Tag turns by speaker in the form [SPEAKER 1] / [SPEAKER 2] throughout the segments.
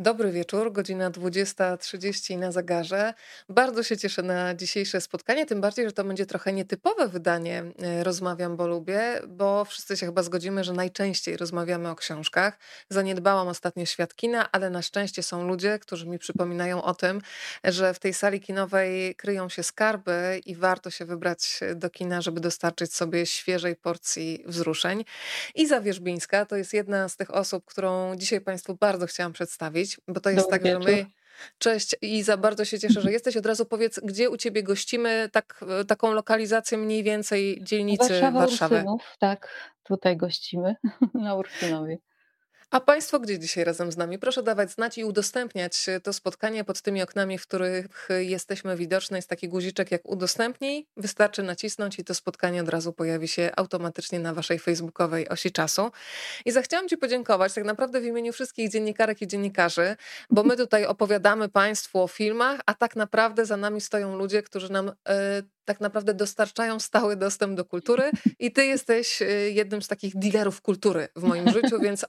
[SPEAKER 1] Dobry wieczór, godzina 20.30 na zegarze. Bardzo się cieszę na dzisiejsze spotkanie, tym bardziej, że to będzie trochę nietypowe wydanie e, Rozmawiam, bo lubię, bo wszyscy się chyba zgodzimy, że najczęściej rozmawiamy o książkach. Zaniedbałam ostatnio świat kina, ale na szczęście są ludzie, którzy mi przypominają o tym, że w tej sali kinowej kryją się skarby i warto się wybrać do kina, żeby dostarczyć sobie świeżej porcji wzruszeń. Iza Wierzbińska to jest jedna z tych osób, którą dzisiaj Państwu bardzo chciałam przedstawić bo to jest
[SPEAKER 2] Dobry
[SPEAKER 1] tak, że
[SPEAKER 2] wieczór.
[SPEAKER 1] my. Cześć Iza, bardzo się cieszę, że jesteś. Od razu powiedz, gdzie u ciebie gościmy, tak, e, taką lokalizację mniej więcej dzielnicy
[SPEAKER 2] Warszawa
[SPEAKER 1] Warszawy.
[SPEAKER 2] Ursynów, tak, tutaj gościmy na Ursynowie.
[SPEAKER 1] A Państwo gdzie dzisiaj razem z nami? Proszę dawać znać i udostępniać e, to spotkanie pod tymi oknami, w których jesteśmy widoczne. Jest taki guziczek jak udostępnij. Wystarczy nacisnąć i to spotkanie od razu pojawi się automatycznie na Waszej facebookowej osi czasu. I zachciałam Ci podziękować tak naprawdę w imieniu wszystkich dziennikarek i dziennikarzy, bo my tutaj opowiadamy Państwu o filmach, a tak naprawdę za nami stoją ludzie, którzy nam e, tak naprawdę dostarczają stały dostęp do kultury i ty jesteś y, jednym z takich dealerów kultury w moim życiu, więc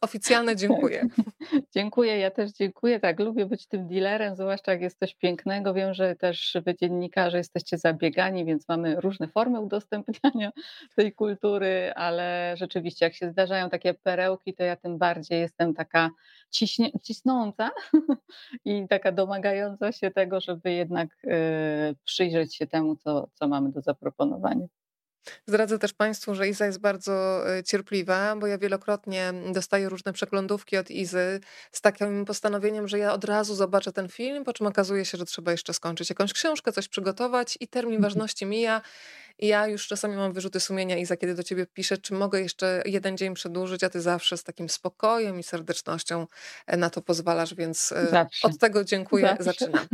[SPEAKER 1] dziękuję.
[SPEAKER 2] Dziękuję, ja też dziękuję. Tak, lubię być tym dealerem, zwłaszcza jak jest coś pięknego. Wiem, że też wy dziennikarze jesteście zabiegani, więc mamy różne formy udostępniania tej kultury, ale rzeczywiście jak się zdarzają takie perełki, to ja tym bardziej jestem taka ciśnie, cisnąca i taka domagająca się tego, żeby jednak y, przyjrzeć się temu, co, co mamy do zaproponowania.
[SPEAKER 1] Zdradzę też Państwu, że Iza jest bardzo e, cierpliwa, bo ja wielokrotnie dostaję różne przeglądówki od Izy z takim postanowieniem, że ja od razu zobaczę ten film, po czym okazuje się, że trzeba jeszcze skończyć jakąś książkę, coś przygotować i termin
[SPEAKER 2] Mhm.
[SPEAKER 1] ważności mija. I ja już czasami mam wyrzuty sumienia, Iza, kiedy do ciebie piszę, czy mogę jeszcze jeden dzień przedłużyć, a ty zawsze z takim spokojem i serdecznością e, na to pozwalasz, więc e,
[SPEAKER 2] Zawsze.
[SPEAKER 1] od tego dziękuję,
[SPEAKER 2] Zawsze.
[SPEAKER 1] zaczynam.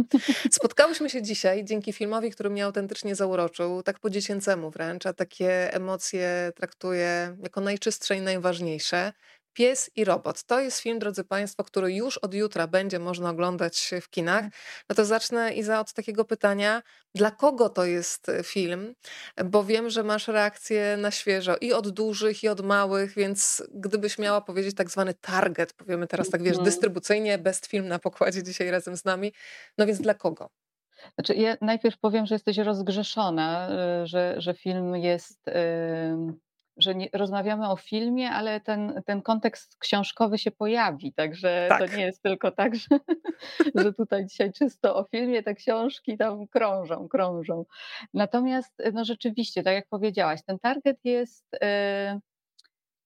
[SPEAKER 1] Spotkałyśmy się dzisiaj dzięki filmowi, który mnie autentycznie zauroczył, tak po dziecięcemu wręcz, a takie emocje traktuję jako najczystsze i najważniejsze. Pies i robot. To jest film, drodzy Państwo, który już od jutra będzie można oglądać w kinach. No to zacznę Iza od takiego pytania, dla kogo to jest e, film? Bo wiem, że masz reakcje na świeżo i od dużych, i od małych, więc gdybyś miała powiedzieć tak zwany target, powiemy teraz tak, wiesz,
[SPEAKER 2] Mhm.
[SPEAKER 1] dystrybucyjnie, best film na pokładzie dzisiaj razem z nami, no więc dla kogo?
[SPEAKER 2] Znaczy, ja najpierw powiem, że jesteś rozgrzeszona, y, że, że film jest, ym, że nie, rozmawiamy o filmie, ale ten, ten kontekst książkowy się pojawi, także to
[SPEAKER 1] Tak.
[SPEAKER 2] nie jest tylko tak, że, że tutaj dzisiaj czysto o filmie, te książki tam krążą, krążą. Natomiast, no rzeczywiście, tak jak powiedziałaś, ten target jest, y,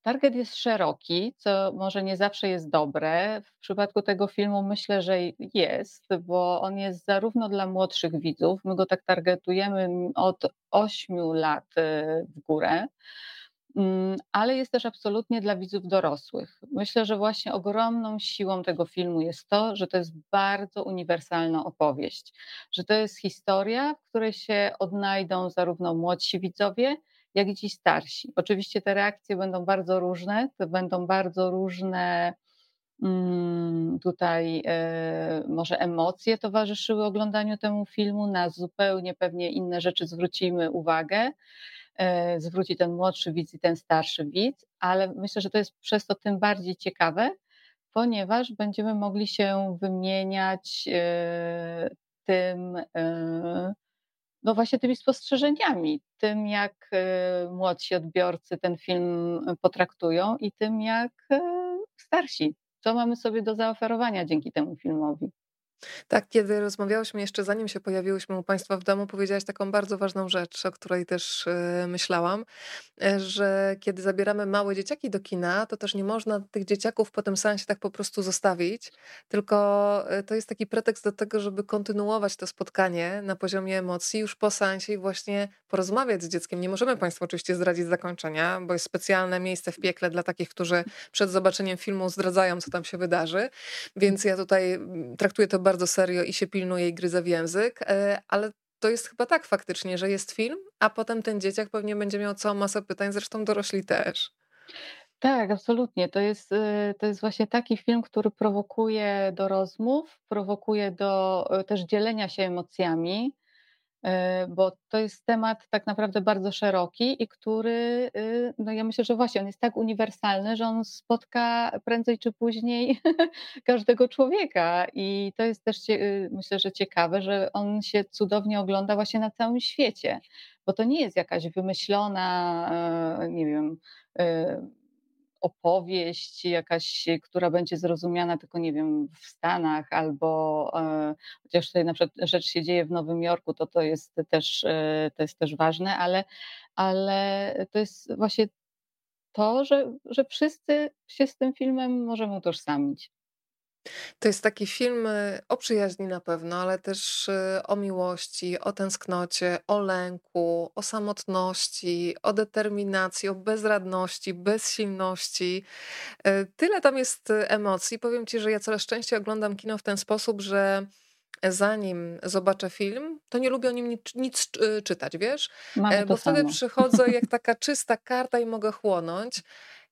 [SPEAKER 2] Target jest szeroki, co może nie zawsze jest dobre. W przypadku tego filmu myślę, że jest, bo on jest zarówno dla młodszych widzów, my go tak targetujemy od 8 lat y, w górę, ale jest też absolutnie dla widzów dorosłych. Myślę, że właśnie ogromną siłą tego filmu jest to, że to jest bardzo uniwersalna opowieść, że to jest historia, w której się odnajdą zarówno młodsi widzowie, jak i ci starsi. Oczywiście te reakcje będą bardzo różne, to będą bardzo różne mm, tutaj e, może emocje towarzyszyły oglądaniu temu filmu, na zupełnie pewnie inne rzeczy zwrócimy uwagę, zwróci ten młodszy widz i ten starszy widz, ale myślę, że to jest przez to tym bardziej ciekawe, ponieważ będziemy mogli się wymieniać e, tym, e, no właśnie tymi spostrzeżeniami, tym jak e, młodsi odbiorcy ten film potraktują i tym jak e, starsi. Co mamy sobie do zaoferowania dzięki temu filmowi.
[SPEAKER 1] Tak, kiedy rozmawiałyśmy jeszcze zanim się pojawiłyśmy u Państwa w domu, powiedziałaś taką bardzo ważną rzecz, o której też e, myślałam, e, że kiedy zabieramy małe dzieciaki do kina, to też nie można tych dzieciaków po tym seansie tak po prostu zostawić, tylko e, to jest taki pretekst do tego, żeby kontynuować to spotkanie na poziomie emocji już po seansie i właśnie porozmawiać z dzieckiem. Nie możemy Państwu oczywiście zdradzić zakończenia, bo jest specjalne miejsce w piekle dla takich, którzy przed zobaczeniem filmu zdradzają, co tam się wydarzy. Więc ja tutaj mm, traktuję to bardzo serio i się pilnuję i gryzę w język, e, ale to jest chyba tak faktycznie, że jest film, a potem ten dzieciak pewnie będzie miał całą masę pytań, zresztą dorośli też.
[SPEAKER 2] Tak, absolutnie. To jest, y, to jest właśnie taki film, który prowokuje do rozmów, prowokuje do y, też dzielenia się emocjami. E, bo to jest temat tak naprawdę bardzo szeroki i który, y, no ja myślę, że właśnie on jest tak uniwersalny, że on spotka prędzej czy później każdego człowieka. I to jest też y, myślę, że ciekawe, że on się cudownie ogląda właśnie na całym świecie, bo to nie jest jakaś wymyślona, e, nie wiem, e, opowieść jakaś, która będzie zrozumiana tylko, nie wiem, w Stanach albo e, chociaż tutaj na przykład rzecz się dzieje w Nowym Jorku, to to jest też, e, to jest też ważne, ale, ale to jest właśnie to, że, że wszyscy się z tym filmem możemy utożsamić.
[SPEAKER 1] To jest taki film y, o przyjaźni na pewno, ale też y, o miłości, o tęsknocie, o lęku, o samotności, o determinacji, o bezradności, bezsilności. Y, tyle tam jest emocji. Powiem ci, że ja coraz częściej oglądam kino w ten sposób, że zanim zobaczę film, to nie lubię o nim nic, nic czytać, wiesz?
[SPEAKER 2] Mamy
[SPEAKER 1] e, Bo
[SPEAKER 2] to
[SPEAKER 1] wtedy
[SPEAKER 2] samo.
[SPEAKER 1] przychodzę jak taka czysta karta i mogę chłonąć.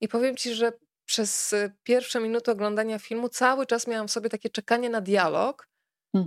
[SPEAKER 1] I powiem ci, że przez y, pierwsze minuty oglądania filmu cały czas miałam w sobie takie czekanie na dialog,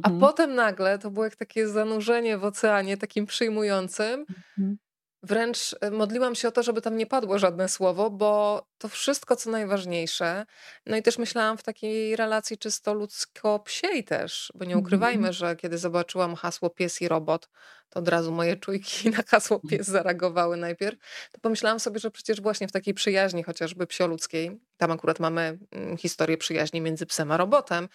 [SPEAKER 1] a
[SPEAKER 2] Mhm.
[SPEAKER 1] potem nagle to było jak takie zanurzenie w oceanie takim przyjmującym.
[SPEAKER 2] Mhm.
[SPEAKER 1] Wręcz y, modliłam się o to, żeby tam nie padło żadne słowo, bo to wszystko, co najważniejsze. No i też myślałam w takiej relacji czysto ludzko-psiej też, bo nie
[SPEAKER 2] Mhm.
[SPEAKER 1] ukrywajmy, że kiedy zobaczyłam hasło pies i robot, to od razu moje czujki na hasło pies zareagowały najpierw. To pomyślałam sobie, że przecież właśnie w takiej przyjaźni, chociażby psioludzkiej, tam akurat mamy mm, historię przyjaźni między psem a robotem,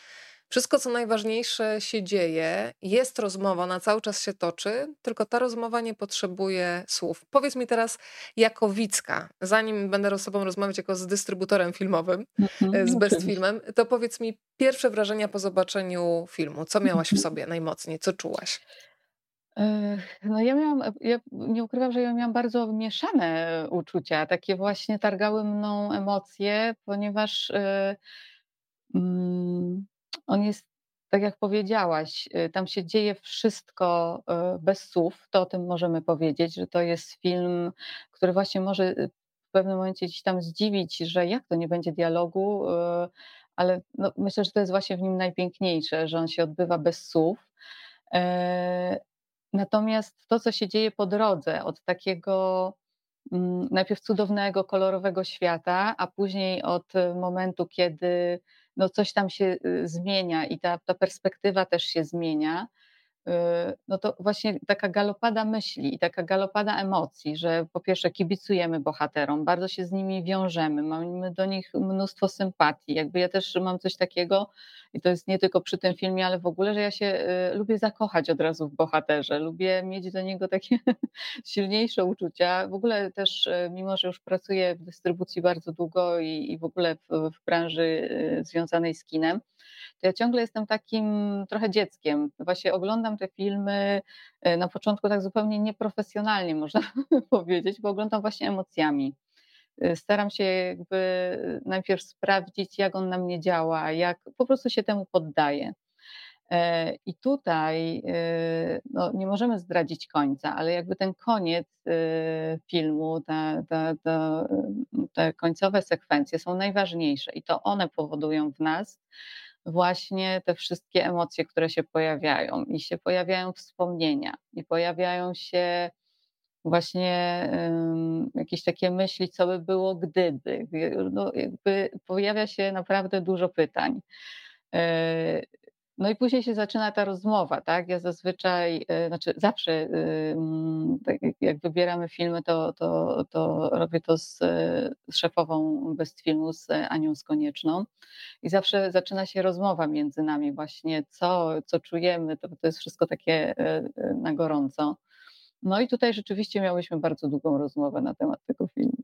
[SPEAKER 1] wszystko, co najważniejsze się dzieje, jest rozmowa, ona cały czas się toczy, tylko ta rozmowa nie potrzebuje słów. Powiedz mi teraz, jako widzka, zanim będę z sobą rozmawiać jako z dystrybutorem filmowym, e,
[SPEAKER 2] Mhm.
[SPEAKER 1] z Best
[SPEAKER 2] Oczywiście.
[SPEAKER 1] Filmem, to powiedz mi pierwsze wrażenia po zobaczeniu filmu. Co miałaś w sobie najmocniej? Co czułaś?
[SPEAKER 2] Ech, no ja miałam ja nie ukrywam, że ja miałam bardzo mieszane uczucia, takie właśnie targały mną emocje, ponieważ, y, mm, on jest, tak jak powiedziałaś, y, tam się dzieje wszystko, y, bez słów. To o tym możemy powiedzieć, że to jest film, który właśnie może, y, w pewnym momencie gdzieś tam zdziwić, że jak to nie będzie dialogu, ale no myślę, że to jest właśnie w nim najpiękniejsze, że on się odbywa bez słów. E Natomiast to, co się dzieje po drodze, od takiego mm, najpierw cudownego, kolorowego świata, a później od momentu, kiedy no coś tam się y, zmienia i ta, ta perspektywa też się zmienia, no to właśnie taka galopada myśli i taka galopada emocji, że po pierwsze kibicujemy bohaterom, bardzo się z nimi wiążemy, mamy do nich mnóstwo sympatii. Jakby ja też mam coś takiego, i to jest nie tylko przy tym filmie, ale w ogóle, że ja się y, lubię zakochać od razu w bohaterze, lubię mieć do niego takie silniejsze uczucia. W ogóle też, y, mimo że już pracuję w dystrybucji bardzo długo i, i w ogóle w, w branży y, związanej z kinem, to ja ciągle jestem takim trochę dzieckiem. Właśnie oglądam te filmy y, na początku tak zupełnie nieprofesjonalnie, można powiedzieć, bo oglądam właśnie emocjami. Y, Staram się jakby najpierw sprawdzić, jak on na mnie działa, jak po prostu się temu poddaję. E, I tutaj no, nie możemy zdradzić końca, ale jakby ten koniec filmu, ta, ta, ta, te końcowe sekwencje są najważniejsze i to one powodują w nas właśnie te wszystkie emocje, które się pojawiają i się pojawiają wspomnienia i pojawiają się właśnie ym, jakieś takie myśli, co by było gdyby. No, jakby pojawia się naprawdę dużo pytań. No i później się zaczyna ta rozmowa, tak? Ja zazwyczaj, e, znaczy zawsze, y, tak jak wybieramy filmy, to, to, to robię to z, z szefową Best Filmu, z Anią Skonieczną. I zawsze zaczyna się rozmowa między nami właśnie, co, co czujemy, to, to jest wszystko takie e, e, na gorąco. No i tutaj rzeczywiście miałyśmy bardzo długą rozmowę na temat tego filmu.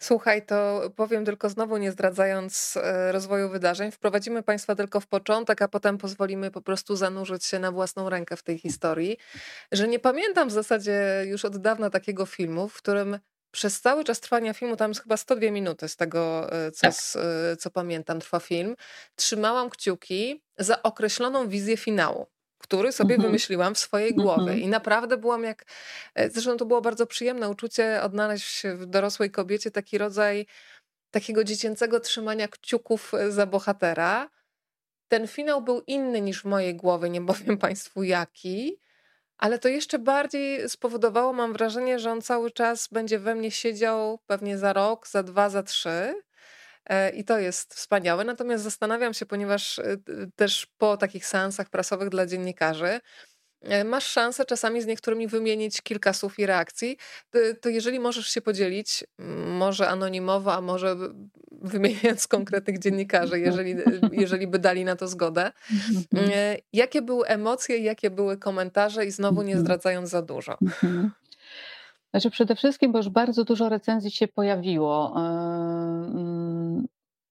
[SPEAKER 1] Słuchaj, to powiem tylko znowu, nie zdradzając e, rozwoju wydarzeń, wprowadzimy Państwa tylko w początek, a potem pozwolimy po prostu zanurzyć się na własną rękę w tej historii, że nie pamiętam w zasadzie już od dawna takiego filmu, w którym przez cały czas trwania filmu, tam jest chyba 102 minuty z tego, e, co,
[SPEAKER 2] Tak.
[SPEAKER 1] s- e, co pamiętam, trwa film, trzymałam kciuki za określoną wizję finału. Który sobie
[SPEAKER 2] Mhm,
[SPEAKER 1] wymyśliłam w swojej głowie.
[SPEAKER 2] mhm,
[SPEAKER 1] I naprawdę byłam jak E, Zresztą to było bardzo przyjemne uczucie odnaleźć w dorosłej kobiecie taki rodzaj takiego dziecięcego trzymania kciuków e, za bohatera. Ten finał był inny niż w mojej głowie, nie powiem Państwu jaki, Ale to jeszcze bardziej spowodowało, mam wrażenie, że on cały czas będzie we mnie siedział pewnie za rok, za 2, za 3. E, I to jest wspaniałe. Natomiast zastanawiam się, ponieważ e, też po takich seansach prasowych dla dziennikarzy e, masz szansę czasami z niektórymi wymienić kilka słów i reakcji, to, jeżeli możesz się podzielić, może anonimowo, a może wymieniając konkretnych dziennikarzy, jeżeli, jeżeli by dali na to zgodę, jakie były emocje, jakie były komentarze i znowu nie mhm. zdradzając za dużo. Mhm.
[SPEAKER 2] Znaczy przede wszystkim, bo już bardzo dużo recenzji się pojawiło yy,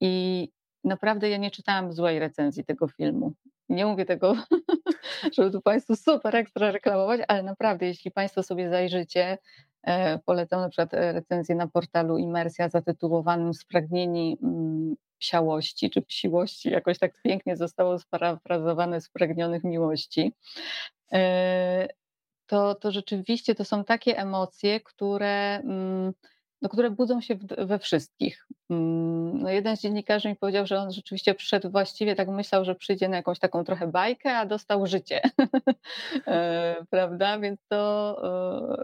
[SPEAKER 2] i naprawdę ja nie czytałam złej recenzji tego filmu. Nie mówię tego, żeby tu Państwu super ekstra reklamować, ale naprawdę, jeśli Państwo sobie zajrzycie, e, polecam na przykład e, recenzję na portalu Imersja zatytułowanym Spragnieni mm, psiałości czy psiłości, jakoś tak pięknie zostało sparafrazowane Spragnionych miłości. E, to, to rzeczywiście to są takie emocje, które, mm, no, które budzą się we wszystkich. Mm, no, jeden z dziennikarzy mi powiedział, że on rzeczywiście przyszedł właściwie, tak myślał, że przyjdzie na jakąś taką trochę bajkę, a dostał życie. E, prawda? Więc to,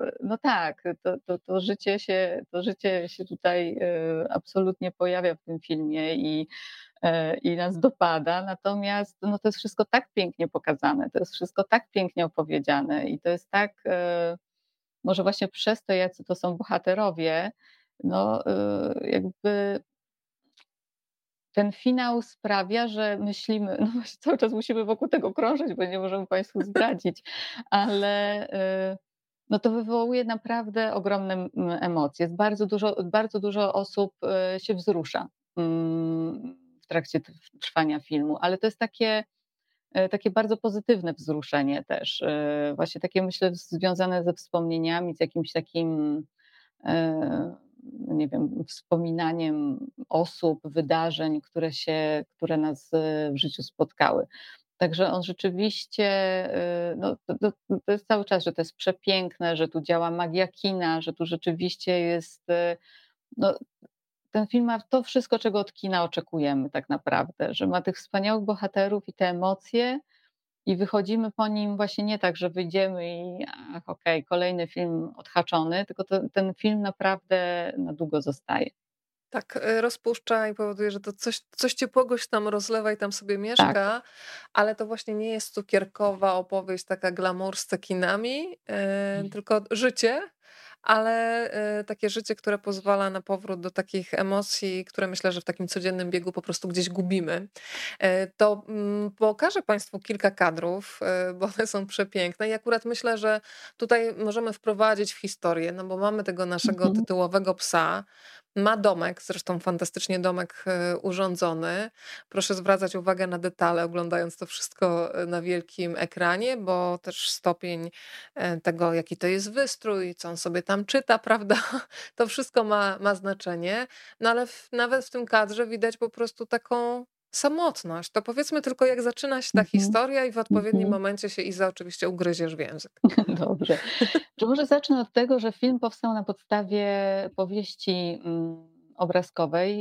[SPEAKER 2] e, no tak, to, to, to, życie się, to życie się tutaj e, absolutnie pojawia w tym filmie i i nas dopada. Natomiast no, to jest wszystko tak pięknie pokazane, to jest wszystko tak pięknie opowiedziane i to jest tak, może właśnie przez to, jacy to są bohaterowie, no e, jakby ten finał sprawia, że myślimy, no właśnie cały czas musimy wokół tego krążyć, bo nie możemy Państwu zdradzić, ale no to wywołuje naprawdę ogromne emocje. Bardzo dużo, bardzo dużo osób się wzrusza mm, w trakcie trwania filmu, ale to jest takie, takie bardzo pozytywne wzruszenie też. E, właśnie takie myślę związane ze wspomnieniami, z jakimś takim e, nie wiem, wspominaniem osób, wydarzeń, które się, które nas w życiu spotkały. Także on rzeczywiście, no, to, to, jest cały czas, że to jest przepiękne, że tu działa magia kina, że tu rzeczywiście jest no, ten film ma to wszystko, czego od kina oczekujemy tak naprawdę, że ma tych wspaniałych bohaterów i te emocje i wychodzimy po nim właśnie nie tak, że wyjdziemy i ach, okej, okay, kolejny film odhaczony, tylko to, ten film naprawdę na długo zostaje.
[SPEAKER 1] Tak, e, rozpuszcza i powoduje, że to coś, coś ciepłego się tam rozlewa i tam sobie mieszka, tak. ale to właśnie nie jest cukierkowa opowieść, taka glamour z cekinami, yy, tylko życie, ale y, takie życie, które pozwala na powrót do takich emocji, które myślę, że w takim codziennym biegu po prostu gdzieś gubimy. E, to mm, pokażę Państwu kilka kadrów, y, bo one są przepiękne i akurat myślę, że tutaj możemy wprowadzić w historię, no bo mamy tego naszego mhm. tytułowego psa, ma domek, zresztą fantastycznie domek e, urządzony. Proszę zwracać uwagę na detale, oglądając to wszystko e, na wielkim ekranie, bo też stopień e, tego, jaki to jest wystrój, co on sobie tam czyta, prawda? To wszystko ma, ma znaczenie. No ale w, nawet w tym kadrze widać po prostu taką samotność. To powiedzmy tylko, jak zaczyna się ta mhm. historia i w odpowiednim mhm. momencie się Iza oczywiście ugryziesz w język.
[SPEAKER 2] Dobrze. Czy może zacznę od tego, że film powstał na podstawie powieści mm, obrazkowej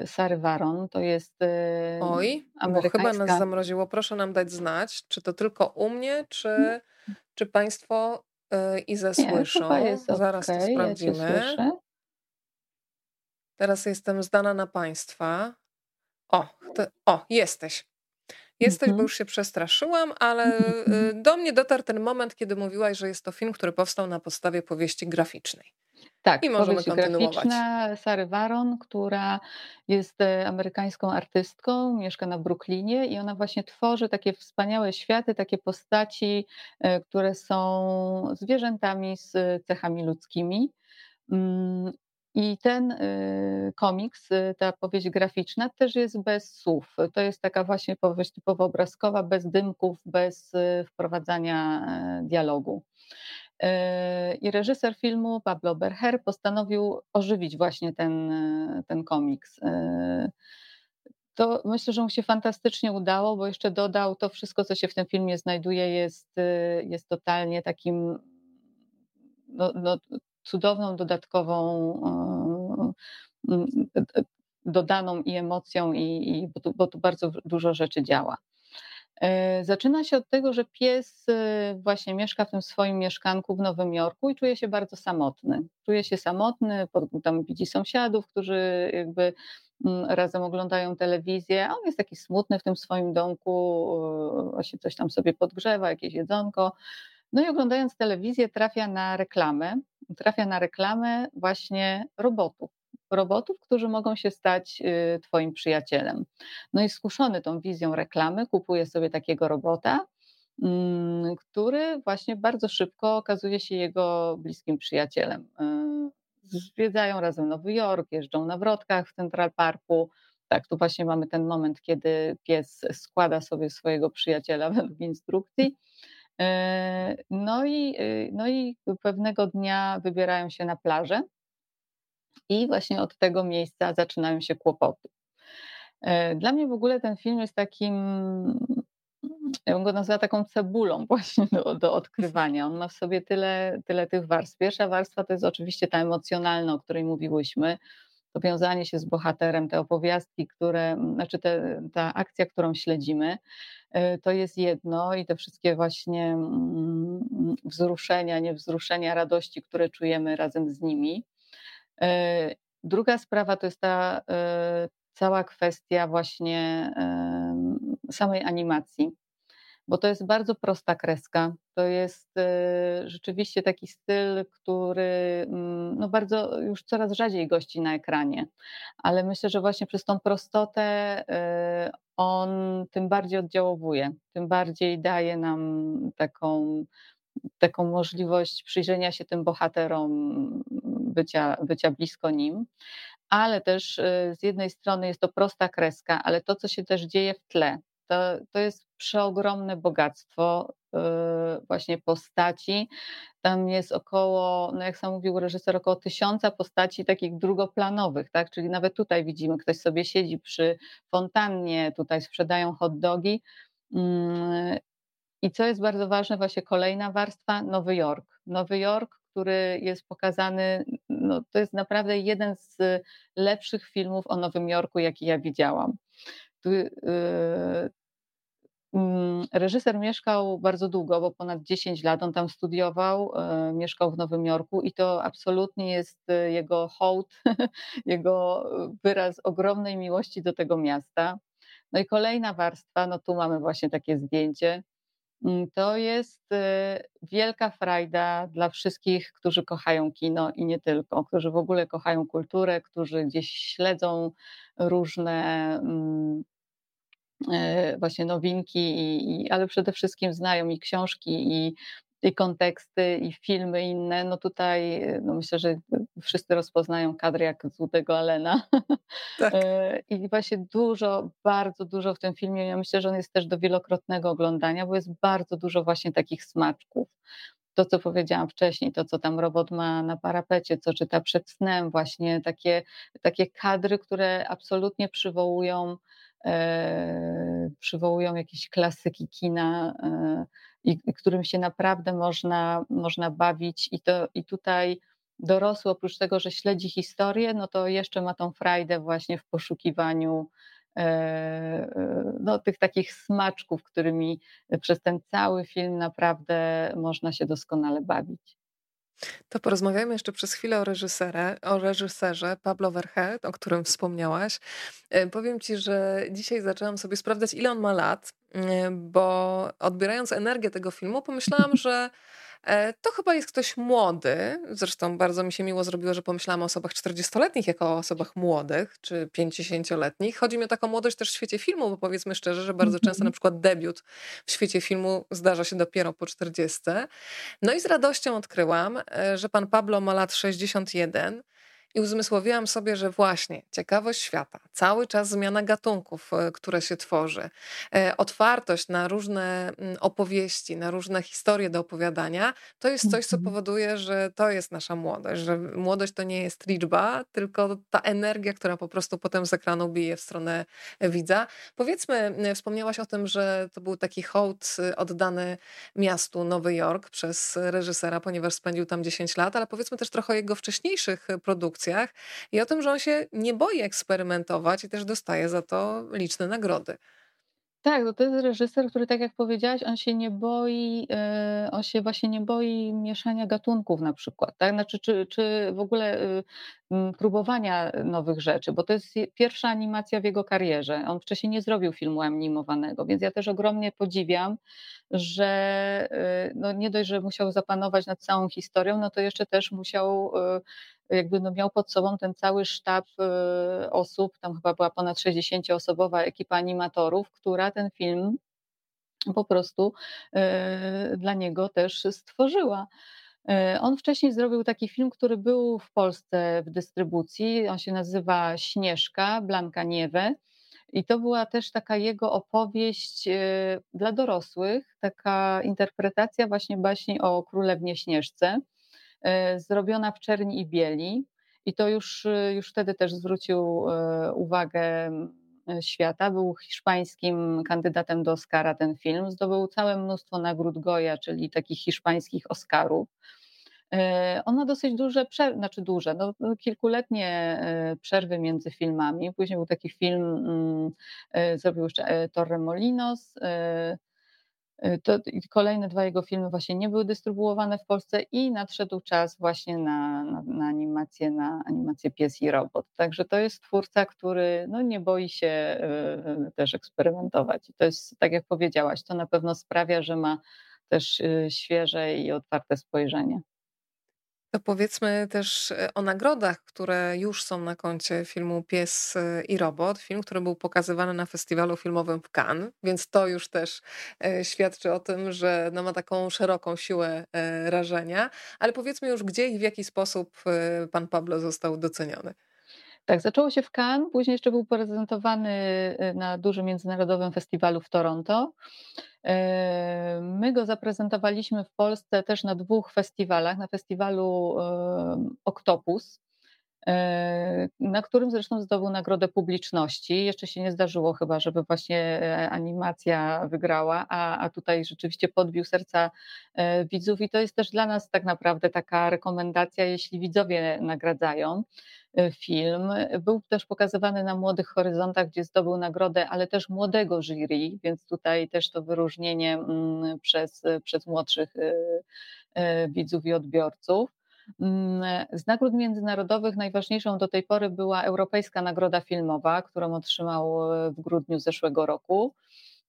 [SPEAKER 2] yy, Sary Waron. To jest yy,
[SPEAKER 1] Oj, amerykańska... bo chyba nas zamroziło. Proszę nam dać znać, czy to tylko u mnie, czy, mm. czy Państwo yy, Izę słyszą.
[SPEAKER 2] Nie, Zaraz okay, to sprawdzimy. Ja
[SPEAKER 1] Teraz jestem zdana na Państwa. O, o, jesteś. Jesteś, mhm. bo już się przestraszyłam, ale mhm. y, do mnie dotarł ten moment, kiedy mówiłaś, że jest to film, który powstał na podstawie powieści graficznej.
[SPEAKER 2] Tak, I możemy kontynuować. graficzna Sary Waron, która jest e, amerykańską artystką, mieszka na Brooklynie i ona właśnie tworzy takie wspaniałe światy, takie postaci, e, które są zwierzętami z cechami ludzkimi. I ten y, komiks, y, ta powieść graficzna też jest bez słów. To jest taka właśnie powieść typowo obrazkowa, bez dymków, bez y, wprowadzania dialogu. I reżyser filmu Pablo Berher postanowił ożywić właśnie ten, ten komiks. To myślę, że mu się fantastycznie udało, bo jeszcze dodał to wszystko, co się w tym filmie znajduje, jest, jest totalnie takim no, no, cudowną, dodatkową, e, dodaną i emocją, i, i bo, tu, bo tu bardzo dużo rzeczy działa. E, zaczyna się od tego, że pies e, właśnie mieszka w tym swoim mieszkanku w Nowym Jorku i czuje się bardzo samotny. Czuje się samotny, tam widzi sąsiadów, którzy jakby razem oglądają telewizję, a on jest taki smutny w tym swoim domku, e, właśnie coś tam sobie podgrzewa, jakieś jedzonko. No i oglądając telewizję trafia na reklamę, trafia na reklamę właśnie robotów robotów, którzy mogą się stać y, Twoim przyjacielem. No i skuszony tą wizją reklamy, kupuje sobie takiego robota, mm, który właśnie bardzo szybko okazuje się jego bliskim przyjacielem. Y, zwiedzają razem Nowy Jork, jeżdżą na wrotkach w Central Parku. Tak, tu właśnie mamy ten moment, kiedy pies składa sobie swojego przyjaciela według instrukcji. Y, no i, no i pewnego dnia wybierają się na plażę i właśnie od tego miejsca zaczynają się kłopoty. E, dla mnie w ogóle ten film jest takim, ja bym go nazwała taką cebulą właśnie do, do odkrywania. On ma w sobie tyle, tyle tych warstw. Pierwsza warstwa to jest oczywiście ta emocjonalna, o której mówiłyśmy, to wiązanie się z bohaterem, te opowiastki, które, znaczy te, ta akcja, którą śledzimy, e, to jest jedno i te wszystkie właśnie mm, wzruszenia, niewzruszenia, radości, które czujemy razem z nimi. E, druga sprawa to jest ta e, cała kwestia właśnie samej animacji, bo to jest bardzo prosta kreska. To jest e, rzeczywiście taki styl, który mm, no bardzo już coraz rzadziej gości na ekranie, ale myślę, że właśnie przez tą prostotę on tym bardziej oddziałowuje, tym bardziej daje nam taką, taką możliwość przyjrzenia się tym bohaterom bycia, bycia blisko nim, ale też y, z jednej strony jest to prosta kreska, ale to, co się też dzieje w tle, to, to jest przeogromne bogactwo y, właśnie postaci. Tam jest około, no jak sam mówił reżyser, około tysiąca postaci takich drugoplanowych, tak? Czyli nawet tutaj widzimy, ktoś sobie siedzi przy fontannie, tutaj sprzedają hot dogi. Mm, I co jest bardzo ważne, właśnie kolejna warstwa, Nowy Jork. Nowy Jork, który jest pokazany, no, to jest naprawdę jeden z lepszych filmów o Nowym Jorku, jaki ja widziałam. Yy, Reżyser mieszkał bardzo długo, bo ponad 10 lat on tam studiował, yy, mieszkał w Nowym Jorku i to absolutnie jest jego hołd, jego wyraz ogromnej miłości do tego miasta. No i kolejna warstwa, no tu mamy właśnie takie zdjęcie, Mm, to jest wielka frajda dla wszystkich, którzy kochają kino i nie tylko, którzy w ogóle kochają kulturę, którzy gdzieś śledzą różne mm, e, właśnie nowinki, i, ale przede wszystkim znają i książki, i i konteksty, i filmy inne, no tutaj no myślę, że wszyscy rozpoznają kadry jak z Woodego Allena. Tak. E, I właśnie dużo, bardzo dużo w tym filmie, ja myślę, że on jest też do wielokrotnego oglądania, bo jest bardzo dużo właśnie takich smaczków. To, co powiedziałam wcześniej, to, co tam robot ma na parapecie, co czyta przed snem, właśnie takie, takie kadry, które absolutnie przywołują e, przywołują jakieś klasyki kina, e, i, którym się naprawdę można, można bawić. I, to, I tutaj dorosły oprócz tego, że śledzi historię, no to jeszcze ma tą frajdę właśnie w poszukiwaniu e, e, no, tych takich smaczków, którymi przez ten cały film naprawdę można się doskonale bawić.
[SPEAKER 1] To porozmawiajmy jeszcze przez chwilę o reżyserze, o reżyserze Pablo Verhet, o którym wspomniałaś. E, powiem ci, że dzisiaj zaczęłam sobie sprawdzać, ile on ma lat, bo odbierając energię tego filmu, pomyślałam, że E, to chyba jest ktoś młody. Zresztą bardzo mi się miło zrobiło, że pomyślałam o osobach 40-letnich jako o osobach młodych czy 50-letnich. Chodzi mi o taką młodość też w świecie filmu, bo powiedzmy szczerze, że bardzo często na mhm. przykład debiut w świecie filmu zdarza się dopiero po 40. No i z radością odkryłam, e, że pan Pablo ma lat 61 i uzmysłowiłam sobie, że właśnie ciekawość świata, cały czas zmiana gatunków, e, które się tworzy, e, otwartość na różne mm, opowieści, na różne historie do opowiadania, to jest coś, co mhm. powoduje, że to jest nasza młodość, że młodość to nie jest liczba, tylko ta energia, która po prostu potem z ekranu bije w stronę widza. Powiedzmy, wspomniałaś o tym, że to był taki hołd oddany miastu Nowy Jork przez reżysera, ponieważ spędził tam 10 lat, ale powiedzmy też trochę o jego wcześniejszych produkcjach i o tym, że on się nie boi eksperymentować i też dostaje za to liczne nagrody.
[SPEAKER 2] Tak, no to jest reżyser, który tak jak powiedziałaś, on się nie boi, yy, on się właśnie nie boi mieszania gatunków na przykład, tak? Znaczy, czy, czy w ogóle yy, próbowania nowych rzeczy, bo to jest pierwsza animacja w jego karierze. On wcześniej nie zrobił filmu animowanego, więc ja też ogromnie podziwiam, że yy, no nie dość, że musiał zapanować nad całą historią, no to jeszcze też musiał jakby no miał pod sobą ten cały sztab y, osób, tam chyba była ponad 60-osobowa ekipa animatorów, która ten film po prostu y, dla niego też stworzyła. Y, on wcześniej zrobił taki film, który był w Polsce w dystrybucji. On się nazywa Śnieżka, Blanka Nieve. I to była też taka jego opowieść dla dorosłych, taka interpretacja właśnie baśni o królewnie Śnieżce. E, zrobiona w czerni i bieli. I to już, e, już wtedy też zwrócił e, uwagę świata. Był hiszpańskim kandydatem do Oscara ten film. Zdobył całe mnóstwo nagród Goya, czyli takich hiszpańskich Oscarów. On ma dosyć duże, znaczy duże, no, no, kilkuletnie przerwy między filmami. Później był taki film, mm, zrobił jeszcze Torremolinos, Y, to kolejne dwa jego filmy właśnie nie były dystrybuowane w Polsce i nadszedł czas właśnie na, na, na, animację, na animację Pies i Robot. Także to jest twórca, który no, nie boi się y, y, też eksperymentować. I to jest, tak jak powiedziałaś, to na pewno sprawia, że ma też świeże i otwarte spojrzenie.
[SPEAKER 1] To powiedzmy też e, o nagrodach, które już są na koncie filmu Pies e, i Robot. Film, który był pokazywany na festiwalu filmowym w Cannes, więc to już też e, świadczy o tym, że no ma taką szeroką siłę rażenia. Ale powiedzmy już, gdzie i w jaki sposób pan Pablo został doceniony.
[SPEAKER 2] Tak, zaczęło się w Cannes, później jeszcze był prezentowany na dużym międzynarodowym festiwalu w Toronto. My go zaprezentowaliśmy w Polsce też na dwóch festiwalach. Na festiwalu Octopus, na którym zresztą zdobył nagrodę publiczności. Jeszcze się nie zdarzyło chyba, żeby właśnie e, animacja wygrała, a, a tutaj rzeczywiście podbił serca e, widzów i to jest też dla nas tak naprawdę taka rekomendacja, jeśli widzowie nagradzają e, film. Był też pokazywany na Młodych Horyzontach, gdzie zdobył nagrodę, ale też młodego jury, więc tutaj też to wyróżnienie mm, przez, przez młodszych widzów i odbiorców. Mm, z nagród międzynarodowych najważniejszą do tej pory była Europejska Nagroda Filmowa, którą otrzymał e, w grudniu zeszłego roku.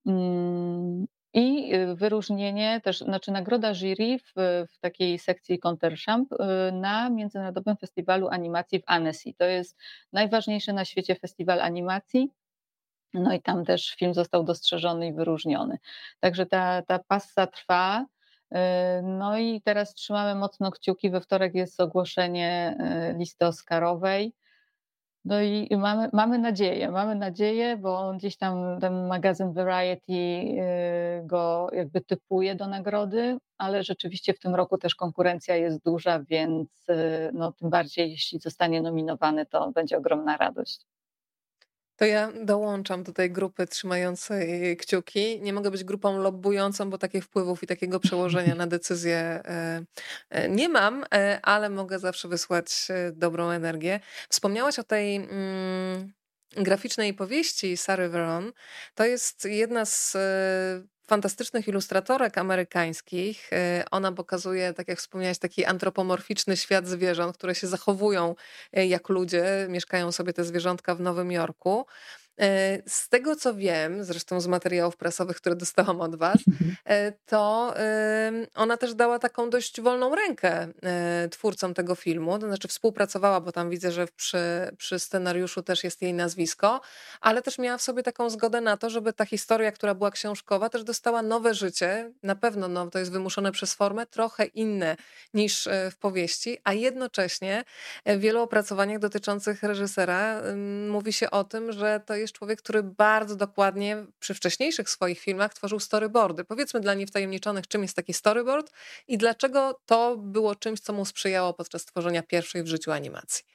[SPEAKER 2] Mm, I e, wyróżnienie też, znaczy nagroda jury w, w takiej sekcji Conterchamp e, na Międzynarodowym Festiwalu Animacji w Annecy. To jest najważniejszy na świecie festiwal animacji. No i tam też film został dostrzeżony i wyróżniony. Także ta, ta passa trwa. E, no i teraz trzymamy mocno kciuki. We wtorek jest ogłoszenie e, listy Oscarowej. No i mamy, mamy nadzieję, mamy nadzieję, bo gdzieś tam ten magazyn Variety e, go jakby typuje do nagrody, ale rzeczywiście w tym roku też konkurencja jest duża, więc no, tym bardziej jeśli zostanie nominowany, to będzie ogromna radość.
[SPEAKER 1] To ja dołączam do tej grupy trzymającej kciuki. Nie mogę być grupą lobbującą, bo takich wpływów i takiego przełożenia na decyzję e, e, nie mam, e, ale mogę zawsze wysłać dobrą energię. Wspomniałaś o tej mm, graficznej powieści Sary Veron. To jest jedna z fantastycznych ilustratorek amerykańskich. Y, ona pokazuje, tak jak wspomniałaś, taki antropomorficzny świat zwierząt, które się zachowują y, jak ludzie, mieszkają sobie te zwierzątka w Nowym Jorku. E, z tego co wiem, zresztą z materiałów prasowych, które dostałam od Was, mhm. e, to ona też dała taką dość wolną rękę e, twórcom tego filmu. To znaczy współpracowała, bo tam widzę, że przy, przy scenariuszu też jest jej nazwisko, ale też miała w sobie taką zgodę na to, żeby ta historia, która była książkowa, też dostała nowe życie. Na pewno no, to jest wymuszone przez formę, trochę inne niż w powieści, a jednocześnie w wielu opracowaniach dotyczących reżysera mówi się o tym, że to jest jest człowiek, który bardzo dokładnie przy wcześniejszych swoich filmach tworzył storyboardy. Powiedzmy dla niewtajemniczonych, czym jest taki storyboard i dlaczego to było czymś, co mu sprzyjało podczas tworzenia pierwszej w życiu animacji.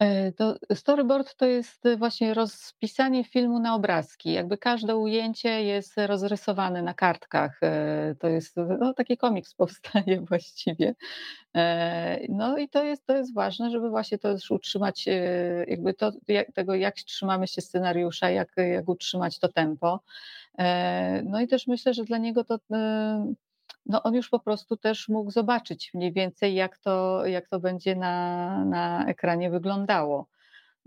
[SPEAKER 2] E, to storyboard to jest e, właśnie rozpisanie filmu na obrazki. Jakby każde ujęcie jest rozrysowane na kartkach. E, to jest no, taki komiks powstaje właściwie. No i to jest, to jest ważne, żeby właśnie to już utrzymać, jakby to, jak, tego, jak trzymamy się scenariusza, jak, jak utrzymać to tempo. No i też myślę, że dla niego to no on już po prostu też mógł zobaczyć mniej więcej, jak to, jak to będzie na, na ekranie wyglądało.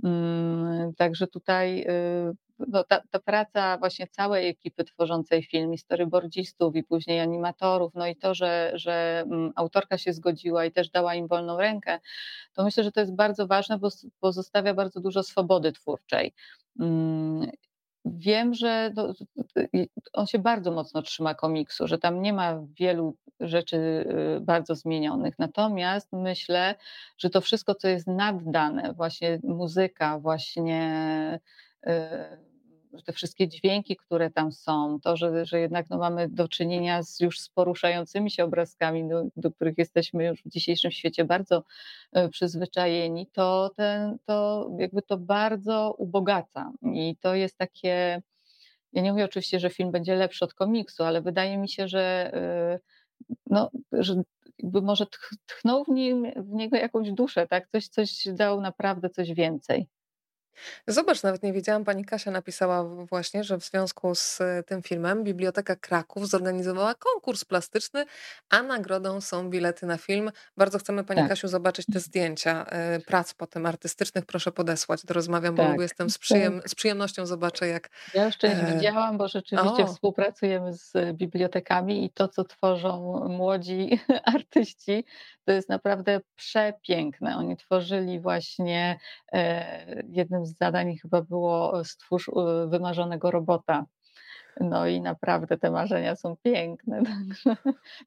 [SPEAKER 2] Mm, także tutaj y, no ta, ta, praca właśnie całej ekipy tworzącej film, i storyboardzistów, i później animatorów, no i to, że, że mm, autorka się zgodziła i też dała im wolną rękę, to myślę, że to jest bardzo ważne, bo pozostawia bardzo dużo swobody twórczej. Wiem, że on się bardzo mocno trzyma komiksu, że tam nie ma wielu rzeczy y, bardzo zmienionych. Natomiast myślę, że to wszystko, co jest naddane, właśnie muzyka, właśnie y, te wszystkie dźwięki, które tam są, to, że, że jednak no, mamy do czynienia z już z poruszającymi się obrazkami, do, do których jesteśmy już w dzisiejszym świecie bardzo e, przyzwyczajeni, to, ten, to jakby to bardzo ubogaca. I to jest takie. Ja nie mówię oczywiście, że film będzie lepszy od komiksu, ale wydaje mi się, że, e, no, że jakby może tchnął w, nim, w niego jakąś duszę, tak? Coś, coś dał naprawdę coś więcej.
[SPEAKER 1] Zobacz, nawet nie wiedziałam, pani Kasia napisała właśnie, że w związku z e, tym filmem Biblioteka Kraków zorganizowała konkurs plastyczny, a nagrodą są bilety na film. Bardzo chcemy pani
[SPEAKER 2] Tak.
[SPEAKER 1] Kasiu zobaczyć te zdjęcia e, prac potem artystycznych. Proszę podesłać, dorozmawiam, bo
[SPEAKER 2] Tak,
[SPEAKER 1] jestem z, przyjem z przyjemnością zobaczę, jak.
[SPEAKER 2] Ja już część
[SPEAKER 1] E,
[SPEAKER 2] widziałam, bo rzeczywiście
[SPEAKER 1] o,
[SPEAKER 2] współpracujemy z bibliotekami i to, co tworzą młodzi artyści, to jest naprawdę przepiękne. Oni tworzyli właśnie, e, jednym z zadań chyba było stwórz e, wymarzonego robota. No i naprawdę te marzenia są piękne. Także,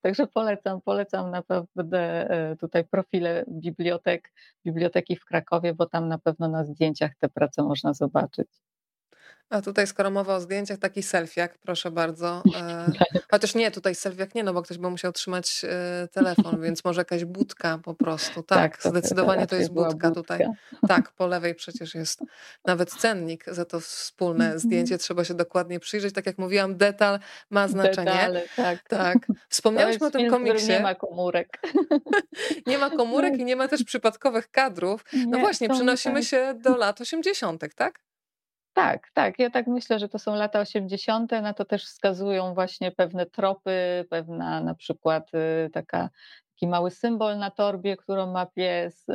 [SPEAKER 2] także polecam, polecam naprawdę e, tutaj profile bibliotek, biblioteki w Krakowie, bo tam na pewno na zdjęciach te prace można zobaczyć.
[SPEAKER 1] A tutaj skoro mowa o zdjęciach, taki selfiak, proszę bardzo. E, chociaż nie, tutaj selfiak nie, no bo ktoś by musiał trzymać e, telefon, więc może jakaś budka po prostu. Tak,
[SPEAKER 2] Tak, to,
[SPEAKER 1] zdecydowanie to jest
[SPEAKER 2] była
[SPEAKER 1] budka tutaj.
[SPEAKER 2] budka.
[SPEAKER 1] Tak, po lewej przecież jest nawet cennik za to wspólne zdjęcie. Trzeba się dokładnie przyjrzeć. Tak jak mówiłam, detal ma znaczenie.
[SPEAKER 2] Detale, tak.
[SPEAKER 1] Tak. Wspomniałyśmy o tym
[SPEAKER 2] film,
[SPEAKER 1] komiksie.
[SPEAKER 2] nie ma komórek.
[SPEAKER 1] Nie ma komórek i nie ma też przypadkowych kadrów. No
[SPEAKER 2] Nie,
[SPEAKER 1] właśnie, przenosimy
[SPEAKER 2] tak.
[SPEAKER 1] się do lat 80., tak?
[SPEAKER 2] Tak, tak. Ja tak myślę, że to są lata 80., na to też wskazują właśnie pewne tropy, pewna na przykład y, taka, taki mały symbol na torbie, którą ma pies y,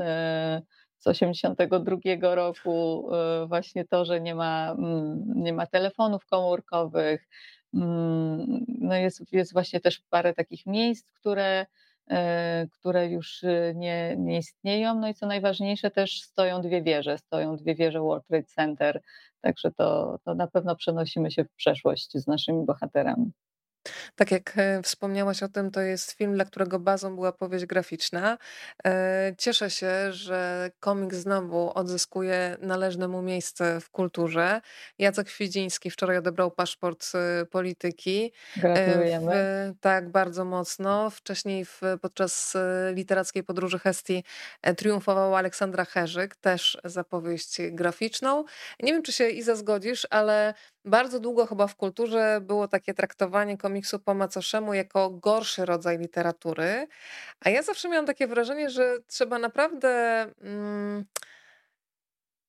[SPEAKER 2] z 82 roku, y, właśnie to, że nie ma, mm, nie ma telefonów komórkowych. Mm, No jest, jest właśnie też parę takich miejsc, które, które już y, nie, nie istnieją. No i co najważniejsze, też stoją dwie wieże, stoją dwie wieże World Trade Center, także to, to na pewno przenosimy się w przeszłość z naszymi bohaterami.
[SPEAKER 1] Tak jak e, wspomniałaś o tym, to jest film, dla którego bazą była powieść graficzna. E, Cieszę się, że komiks znowu odzyskuje należne mu miejsce w kulturze. Jacek Świdziński wczoraj odebrał paszport e, polityki. E, W,
[SPEAKER 2] Gratulujemy.
[SPEAKER 1] tak, bardzo mocno. Wcześniej w, podczas literackiej podróży Hestii triumfowała Aleksandra Herzyk, też za powieść graficzną. Nie wiem, czy się Iza zgodzisz, ale bardzo długo chyba w kulturze było takie traktowanie komiksu po macoszemu jako gorszy rodzaj literatury, a ja zawsze miałam takie wrażenie, że trzeba naprawdę mm,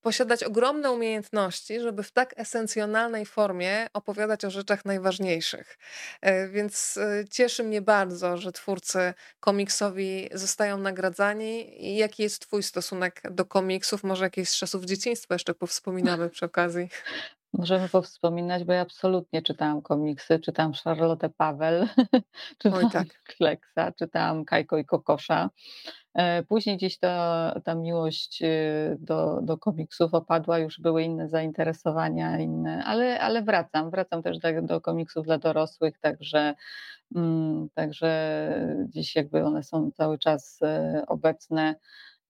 [SPEAKER 1] posiadać ogromne umiejętności, żeby w tak esencjonalnej formie opowiadać o rzeczach najważniejszych. E, Więc e, cieszy mnie bardzo, że twórcy komiksowi zostają nagradzani. I jaki jest Twój stosunek do komiksów? Może jakieś z czasów dzieciństwa jeszcze powspominamy przy okazji.
[SPEAKER 2] Możemy powspominać, bo ja absolutnie czytałam komiksy, czytałam Charlotte Paweł,
[SPEAKER 1] Oj,
[SPEAKER 2] czytałam
[SPEAKER 1] tak.
[SPEAKER 2] Kleksa, czytałam Kajko i Kokosza. E, Później gdzieś ta, ta miłość y, do, do komiksów opadła, już były inne zainteresowania, inne, ale, ale wracam, wracam też do, do komiksów dla dorosłych, także, mm, także dziś jakby one są cały czas e, obecne.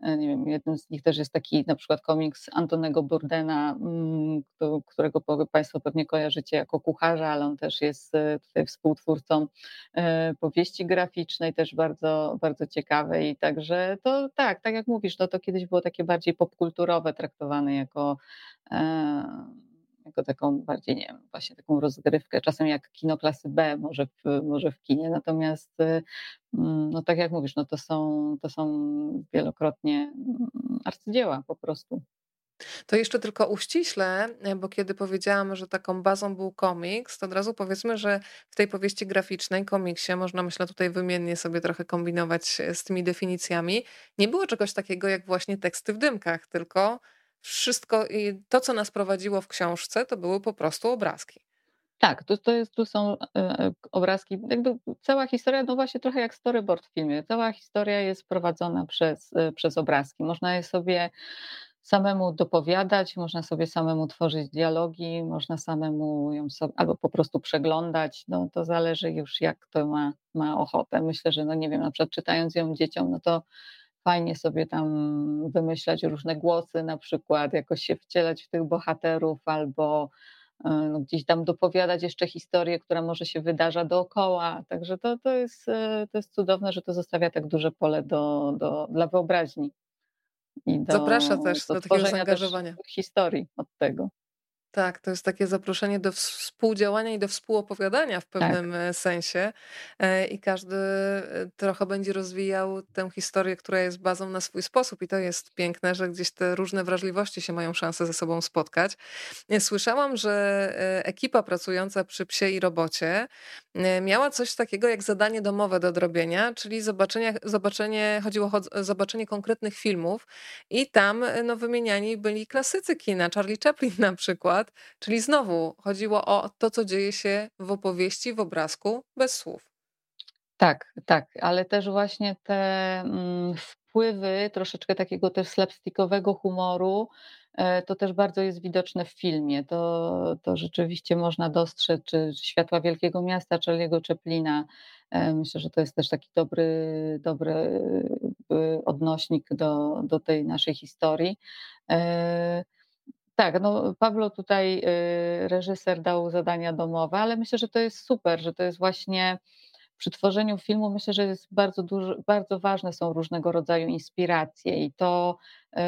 [SPEAKER 2] E, nie wiem, jednym z nich też jest taki na przykład komiks Antonego Burdena, mm, którego Państwo pewnie kojarzycie jako kucharza, ale on też jest e, tutaj współtwórcą e, powieści graficznej, też bardzo, bardzo ciekawej. Także to tak, tak jak mówisz, no to kiedyś było takie bardziej popkulturowe, traktowane jako jako taką bardziej, nie wiem, właśnie taką rozgrywkę, czasem jak kino klasy B może w, może w kinie, natomiast y, mm, no tak jak mówisz, no to są, to są wielokrotnie mm, arcydzieła po prostu.
[SPEAKER 1] To jeszcze tylko uściślę, bo kiedy powiedziałam, że taką bazą był komiks, to od razu powiedzmy, że w tej powieści graficznej, komiksie, można myślę tutaj wymiennie sobie trochę kombinować z tymi definicjami, nie było czegoś takiego jak właśnie teksty w dymkach, tylko wszystko i to, co nas prowadziło w książce, to były po prostu obrazki.
[SPEAKER 2] Tak, to, to jest, tu są e, e, obrazki, jakby cała historia, no właśnie trochę jak storyboard w filmie. Cała historia jest prowadzona przez, e, przez obrazki. Można je sobie samemu dopowiadać, można sobie samemu tworzyć dialogi, można samemu ją sobie, albo po prostu przeglądać. No to zależy już jak to ma, ma ochotę. Myślę, że no nie wiem, na przykład czytając ją dzieciom, no to fajnie sobie tam wymyślać różne głosy, na przykład jakoś się wcielać w tych bohaterów albo e, no, gdzieś tam dopowiadać jeszcze historię, która może się wydarza dookoła. Także to, to, jest, e, to jest cudowne, że to zostawia tak duże pole do, do, dla wyobraźni.
[SPEAKER 1] I do, Zaprasza też do, do takiego zaangażowania.
[SPEAKER 2] historii od tego.
[SPEAKER 1] Tak, to jest takie zaproszenie do współdziałania i do współopowiadania w tak. pewnym tak. sensie. E, I każdy e, trochę będzie rozwijał tę historię, która jest bazą na swój sposób. I to jest piękne, że gdzieś te różne wrażliwości się mają szansę ze sobą spotkać. Słyszałam, że ekipa pracująca przy psie i robocie miała coś takiego jak zadanie domowe do odrobienia, czyli zobaczenie, zobaczenie chodziło o zobaczenie konkretnych filmów. I tam no, wymieniani byli klasycy kina, Charlie Chaplin na przykład przykład. Czyli znowu chodziło o to, co dzieje się w opowieści, w obrazku, bez słów.
[SPEAKER 2] Tak, tak, ale też właśnie te mm, wpływy troszeczkę takiego też slapstickowego humoru, e, to też bardzo jest widoczne w filmie. To, to rzeczywiście można dostrzec, czy Światła Wielkiego Miasta, Charlie'ego Chaplina. E, myślę, że to jest też taki dobry, dobry e, odnośnik do, do tej naszej historii. Tak, no Pawlo tutaj y, reżyser dał zadania domowe, ale myślę, że to jest super, że to jest właśnie przy tworzeniu filmu myślę, że jest bardzo, duży, bardzo ważne są różnego rodzaju inspiracje i to, y,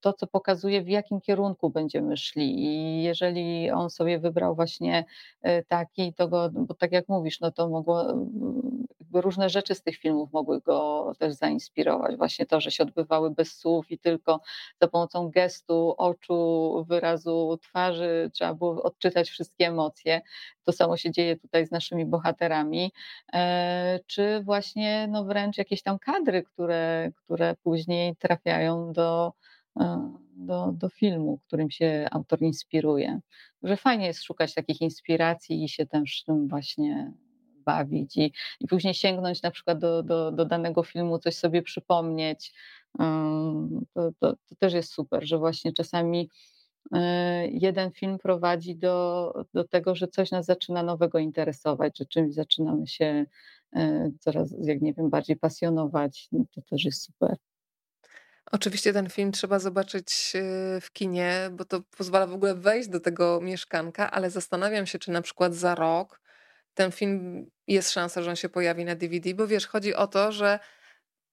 [SPEAKER 2] to, co pokazuje, w jakim kierunku będziemy szli. I jeżeli on sobie wybrał właśnie y, taki, to go, bo tak jak mówisz, no to mogło różne rzeczy z tych filmów mogły go też zainspirować. Właśnie to, że się odbywały bez słów i tylko za pomocą gestu, oczu, wyrazu twarzy trzeba było odczytać wszystkie emocje. To samo się dzieje tutaj z naszymi bohaterami. E, czy właśnie no wręcz jakieś tam kadry, które, które później trafiają do, e, do, do filmu, którym się autor inspiruje. Że fajnie jest szukać takich inspiracji i się też tym właśnie bawić i, i później sięgnąć na przykład do, do, do danego filmu, coś sobie przypomnieć. To, to, to też jest super, że właśnie czasami e, jeden film prowadzi do, do tego, że coś nas zaczyna nowego interesować, że czymś zaczynamy się e, coraz, jak nie wiem, bardziej pasjonować. No to też jest super.
[SPEAKER 1] Oczywiście ten film trzeba zobaczyć e, w kinie, bo to pozwala w ogóle wejść do tego mieszkanka, ale zastanawiam się, czy na przykład za rok ten film jest szansa, że on się pojawi na DVD, bo wiesz, chodzi o to, że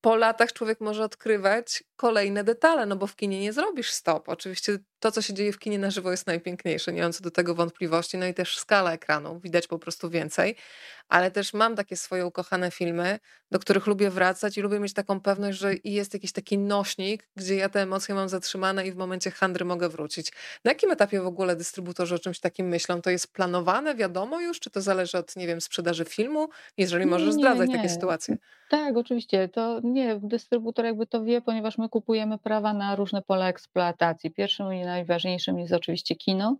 [SPEAKER 1] po latach człowiek może odkrywać kolejne detale, no bo w kinie nie zrobisz stop. Oczywiście to, co się dzieje w kinie na żywo jest najpiękniejsze, nie mam co do tego wątpliwości, no i też skala ekranu, widać po prostu więcej, ale też mam takie swoje ukochane filmy, do których lubię wracać i lubię mieć taką pewność, że jest jakiś taki nośnik, gdzie ja te emocje mam zatrzymane i w momencie handry mogę wrócić. Na jakim etapie w ogóle dystrybutorzy o czymś takim myślą? To jest planowane, wiadomo już, czy to zależy od, nie wiem, sprzedaży filmu, jeżeli możesz nie, zdradzać nie. takie sytuacje?
[SPEAKER 2] Tak, oczywiście, to nie, dystrybutor jakby to wie, ponieważ my kupujemy prawa na różne pola eksploatacji. Pierwszym najważniejszym jest oczywiście kino.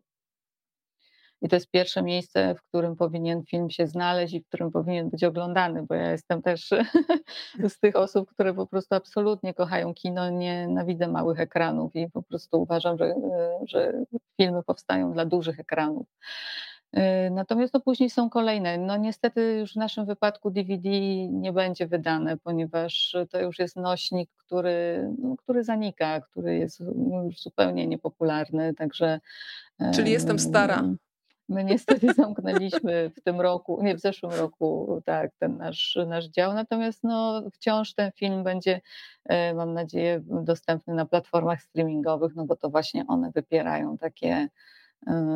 [SPEAKER 2] I to jest pierwsze miejsce, w którym powinien film się znaleźć i w którym powinien być oglądany, bo ja jestem też z tych osób, które po prostu absolutnie kochają kino, nienawidzę małych ekranów i po prostu uważam, że, że filmy powstają dla dużych ekranów. Y, natomiast no później są kolejne. No niestety już w naszym wypadku DVD nie będzie wydane, ponieważ to już jest nośnik, który, no, który zanika, który jest no, już zupełnie niepopularny, także
[SPEAKER 1] Czyli jestem stara.
[SPEAKER 2] My niestety zamknęliśmy w tym roku, nie w zeszłym roku, tak, ten nasz, nasz dział, natomiast no, wciąż ten film będzie, e, mam nadzieję, dostępny na platformach streamingowych, no bo to właśnie one wypierają takie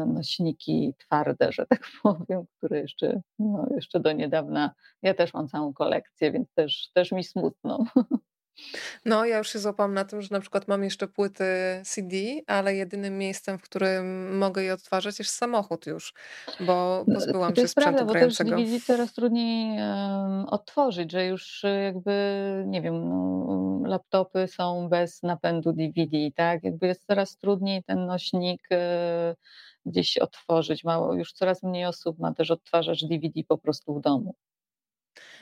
[SPEAKER 2] nośniki twarde, że tak powiem, które jeszcze, no, jeszcze do niedawna, ja też mam całą kolekcję, więc też, też mi smutno.
[SPEAKER 1] No, ja już się złapałam na tym, że na przykład mam jeszcze płyty CD, ale jedynym miejscem, w którym mogę je odtwarzać jest samochód już, bo
[SPEAKER 2] No,
[SPEAKER 1] pozbyłam
[SPEAKER 2] to
[SPEAKER 1] się
[SPEAKER 2] jest prawda,
[SPEAKER 1] sprzętu
[SPEAKER 2] bo też
[SPEAKER 1] grającego.
[SPEAKER 2] DVD coraz trudniej odtworzyć, że już y, jakby, nie wiem, no, laptopy są bez napędu DVD, tak? Jakby jest coraz trudniej ten nośnik y, gdzieś otworzyć. Mało, już coraz mniej osób ma też odtwarzacz DVD po prostu w domu.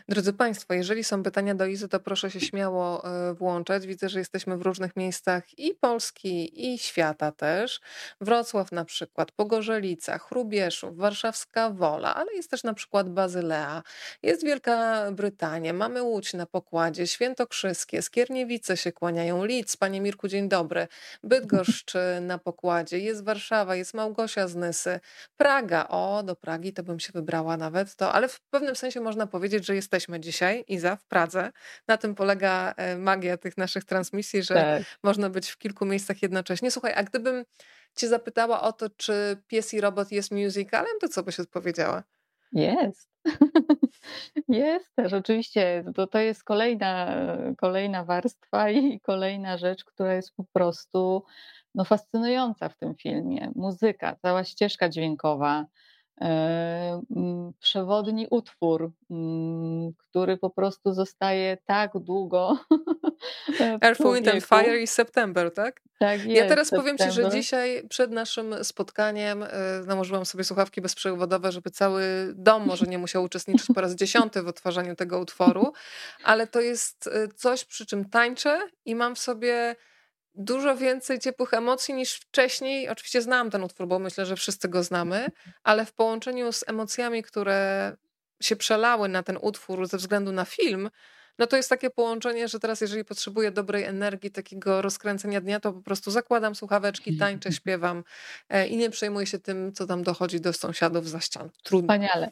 [SPEAKER 1] Drodzy Państwo, jeżeli są pytania do Izy, to proszę się śmiało e, włączać. Widzę, że jesteśmy w różnych miejscach i Polski, i świata też. Wrocław na przykład, Pogorzelica, Chrubieszów, Warszawska Wola, ale jest też na przykład Bazylea, jest Wielka Brytania, mamy Łódź na pokładzie, Świętokrzyskie, Skierniewice się kłaniają, Lidz, Panie Mirku, dzień dobry, Bydgoszcz e, na pokładzie, jest Warszawa, jest Małgosia z Nysy, Praga, o, do Pragi to bym się wybrała nawet, to, ale w pewnym sensie można powiedzieć, że jest jesteśmy dzisiaj, Iza, w Pradze. Na tym polega e, magia tych naszych transmisji, że
[SPEAKER 2] Tak.
[SPEAKER 1] można być w kilku miejscach jednocześnie. Słuchaj, a gdybym cię zapytała o to, czy Pies i Robot jest musicalem, to co byś odpowiedziała?
[SPEAKER 2] Jest. Jest też, oczywiście. To, to jest kolejna, kolejna warstwa i kolejna rzecz, która jest po prostu no, fascynująca w tym filmie. Muzyka, cała ścieżka dźwiękowa, przewodni utwór, mm, który po prostu zostaje tak długo w
[SPEAKER 1] Earth, Wind and. Fire i September, tak?
[SPEAKER 2] Tak
[SPEAKER 1] Ja
[SPEAKER 2] jest,
[SPEAKER 1] teraz powiem ci, że
[SPEAKER 2] September.
[SPEAKER 1] dzisiaj przed naszym spotkaniem y, nałożyłam sobie słuchawki bezprzewodowe, żeby cały dom może nie musiał uczestniczyć po raz dziesiąty w odtwarzaniu tego utworu, ale to jest coś, przy czym tańczę i mam w sobie Dużo więcej ciepłych emocji niż wcześniej. Oczywiście znałam ten utwór, bo myślę, że wszyscy go znamy, ale w połączeniu z emocjami, które się przelały na ten utwór ze względu na film, no to jest takie połączenie, że teraz jeżeli potrzebuję dobrej energii, takiego rozkręcenia dnia, to po prostu zakładam słuchaweczki, tańczę, śpiewam e, i nie przejmuję się tym, co tam dochodzi do sąsiadów za ścian. Trudno.
[SPEAKER 2] Wspaniale.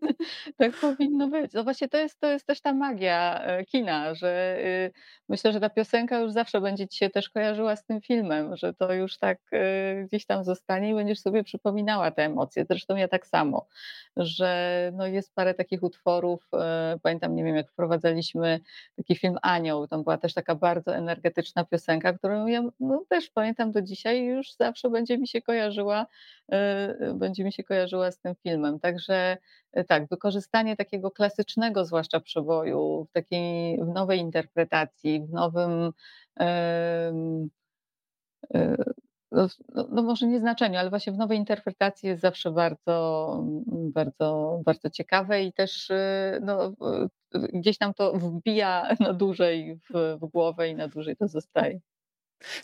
[SPEAKER 2] Tak powinno być. No właśnie to jest, to jest też ta magia e, kina, że y, myślę, że ta piosenka już zawsze będzie ci się też kojarzyła z tym filmem, że to już tak y, gdzieś tam zostanie i będziesz sobie przypominała te emocje. Zresztą ja tak samo, że no jest parę takich utworów, e, pamiętam, nie wiem, jak wprowadzaliśmy taki film Anioł, tam była też taka bardzo energetyczna piosenka, którą ja no, też pamiętam do dzisiaj i już zawsze będzie mi się kojarzyła, e, będzie mi się kojarzyła z tym filmem. Także E, tak, wykorzystanie takiego klasycznego zwłaszcza przeboju w takiej w nowej interpretacji, w nowym e, no, no, no może nie znaczeniu, ale właśnie w nowej interpretacji jest zawsze bardzo, bardzo, bardzo ciekawe i też e, no, gdzieś nam to wbija na dłużej w, w głowę i na dłużej to zostaje.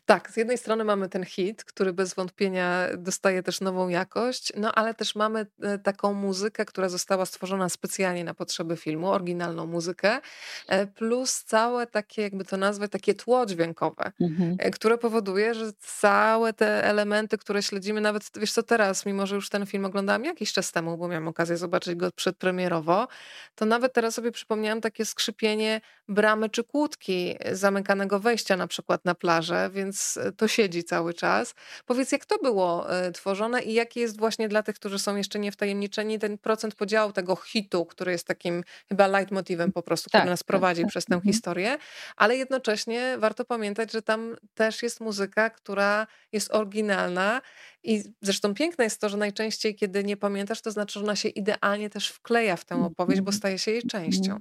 [SPEAKER 1] Tak, z jednej strony mamy ten hit, który bez wątpienia dostaje też nową jakość, no ale też mamy e, taką muzykę, która została stworzona specjalnie na potrzeby filmu, oryginalną muzykę, e, plus całe takie, jakby to nazwać, takie tło dźwiękowe,
[SPEAKER 2] Mhm.
[SPEAKER 1] e, które powoduje, że całe te elementy, które śledzimy, nawet wiesz co teraz, mimo że już ten film oglądałam jakiś czas temu, bo miałam okazję zobaczyć go przedpremierowo, to nawet teraz sobie przypomniałam takie skrzypienie bramy czy kłódki zamykanego wejścia na przykład na plażę, więc e, to siedzi cały czas. Powiedz, jak to było e, tworzone i jaki jest właśnie dla tych, którzy są jeszcze niewtajemniczeni, ten procent podziału tego hitu, który jest takim chyba leitmotivem po prostu, który
[SPEAKER 2] Tak,
[SPEAKER 1] nas
[SPEAKER 2] tak,
[SPEAKER 1] prowadzi
[SPEAKER 2] tak.
[SPEAKER 1] przez tę
[SPEAKER 2] Mhm.
[SPEAKER 1] historię, ale jednocześnie warto pamiętać, że tam też jest muzyka, która jest oryginalna i zresztą piękne jest to, że najczęściej, kiedy nie pamiętasz, to znaczy, że ona się idealnie też wkleja w tę opowieść, bo
[SPEAKER 2] Mhm.
[SPEAKER 1] staje się jej częścią.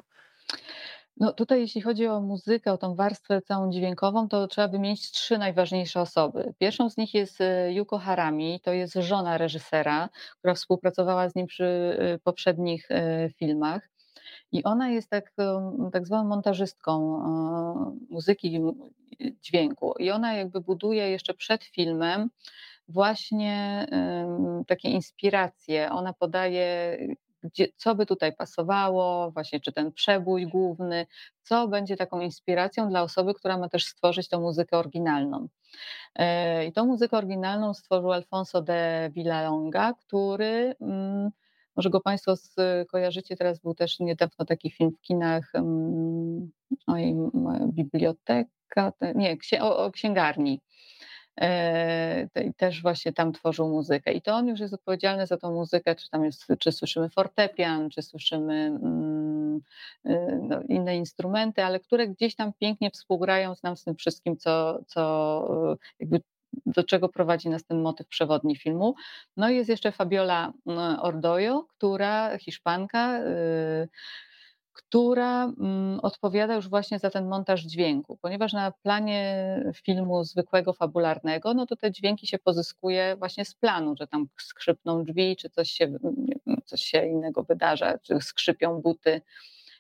[SPEAKER 2] No tutaj jeśli chodzi o muzykę, o tą warstwę całą dźwiękową, to trzeba wymienić trzy najważniejsze osoby. Pierwszą z nich jest e, Yuko Harami, to jest żona reżysera, która współpracowała z nim przy e, poprzednich e, filmach. I ona jest tak, tak zwaną montażystką muzyki, dźwięku. I ona jakby buduje jeszcze przed filmem właśnie takie inspiracje. Ona podaje gdzie, co by tutaj pasowało, właśnie czy ten przebój główny, co będzie taką inspiracją dla osoby, która ma też stworzyć tą muzykę oryginalną. E, I tą muzykę oryginalną stworzył Alfonso de Villalonga, który mm, może go Państwo kojarzycie, teraz był też niedawno taki film w kinach, mm, oj, biblioteka, nie, o, o księgarni. E, też właśnie tam tworzył muzykę. I to on już jest odpowiedzialny za tą muzykę, czy tam jest, czy słyszymy fortepian, czy słyszymy mm, y, no, inne instrumenty, ale które gdzieś tam pięknie współgrają z nam z tym wszystkim, co, co y, jakby do czego prowadzi nas ten motyw przewodni filmu. No i jest jeszcze Fabiola mm, Ordojo, która, Hiszpanka, która mm, odpowiada już właśnie za ten montaż dźwięku, ponieważ na planie filmu zwykłego, fabularnego, no to te dźwięki się pozyskuje właśnie z planu, że tam skrzypną drzwi, czy coś się, coś się innego wydarza, czy skrzypią buty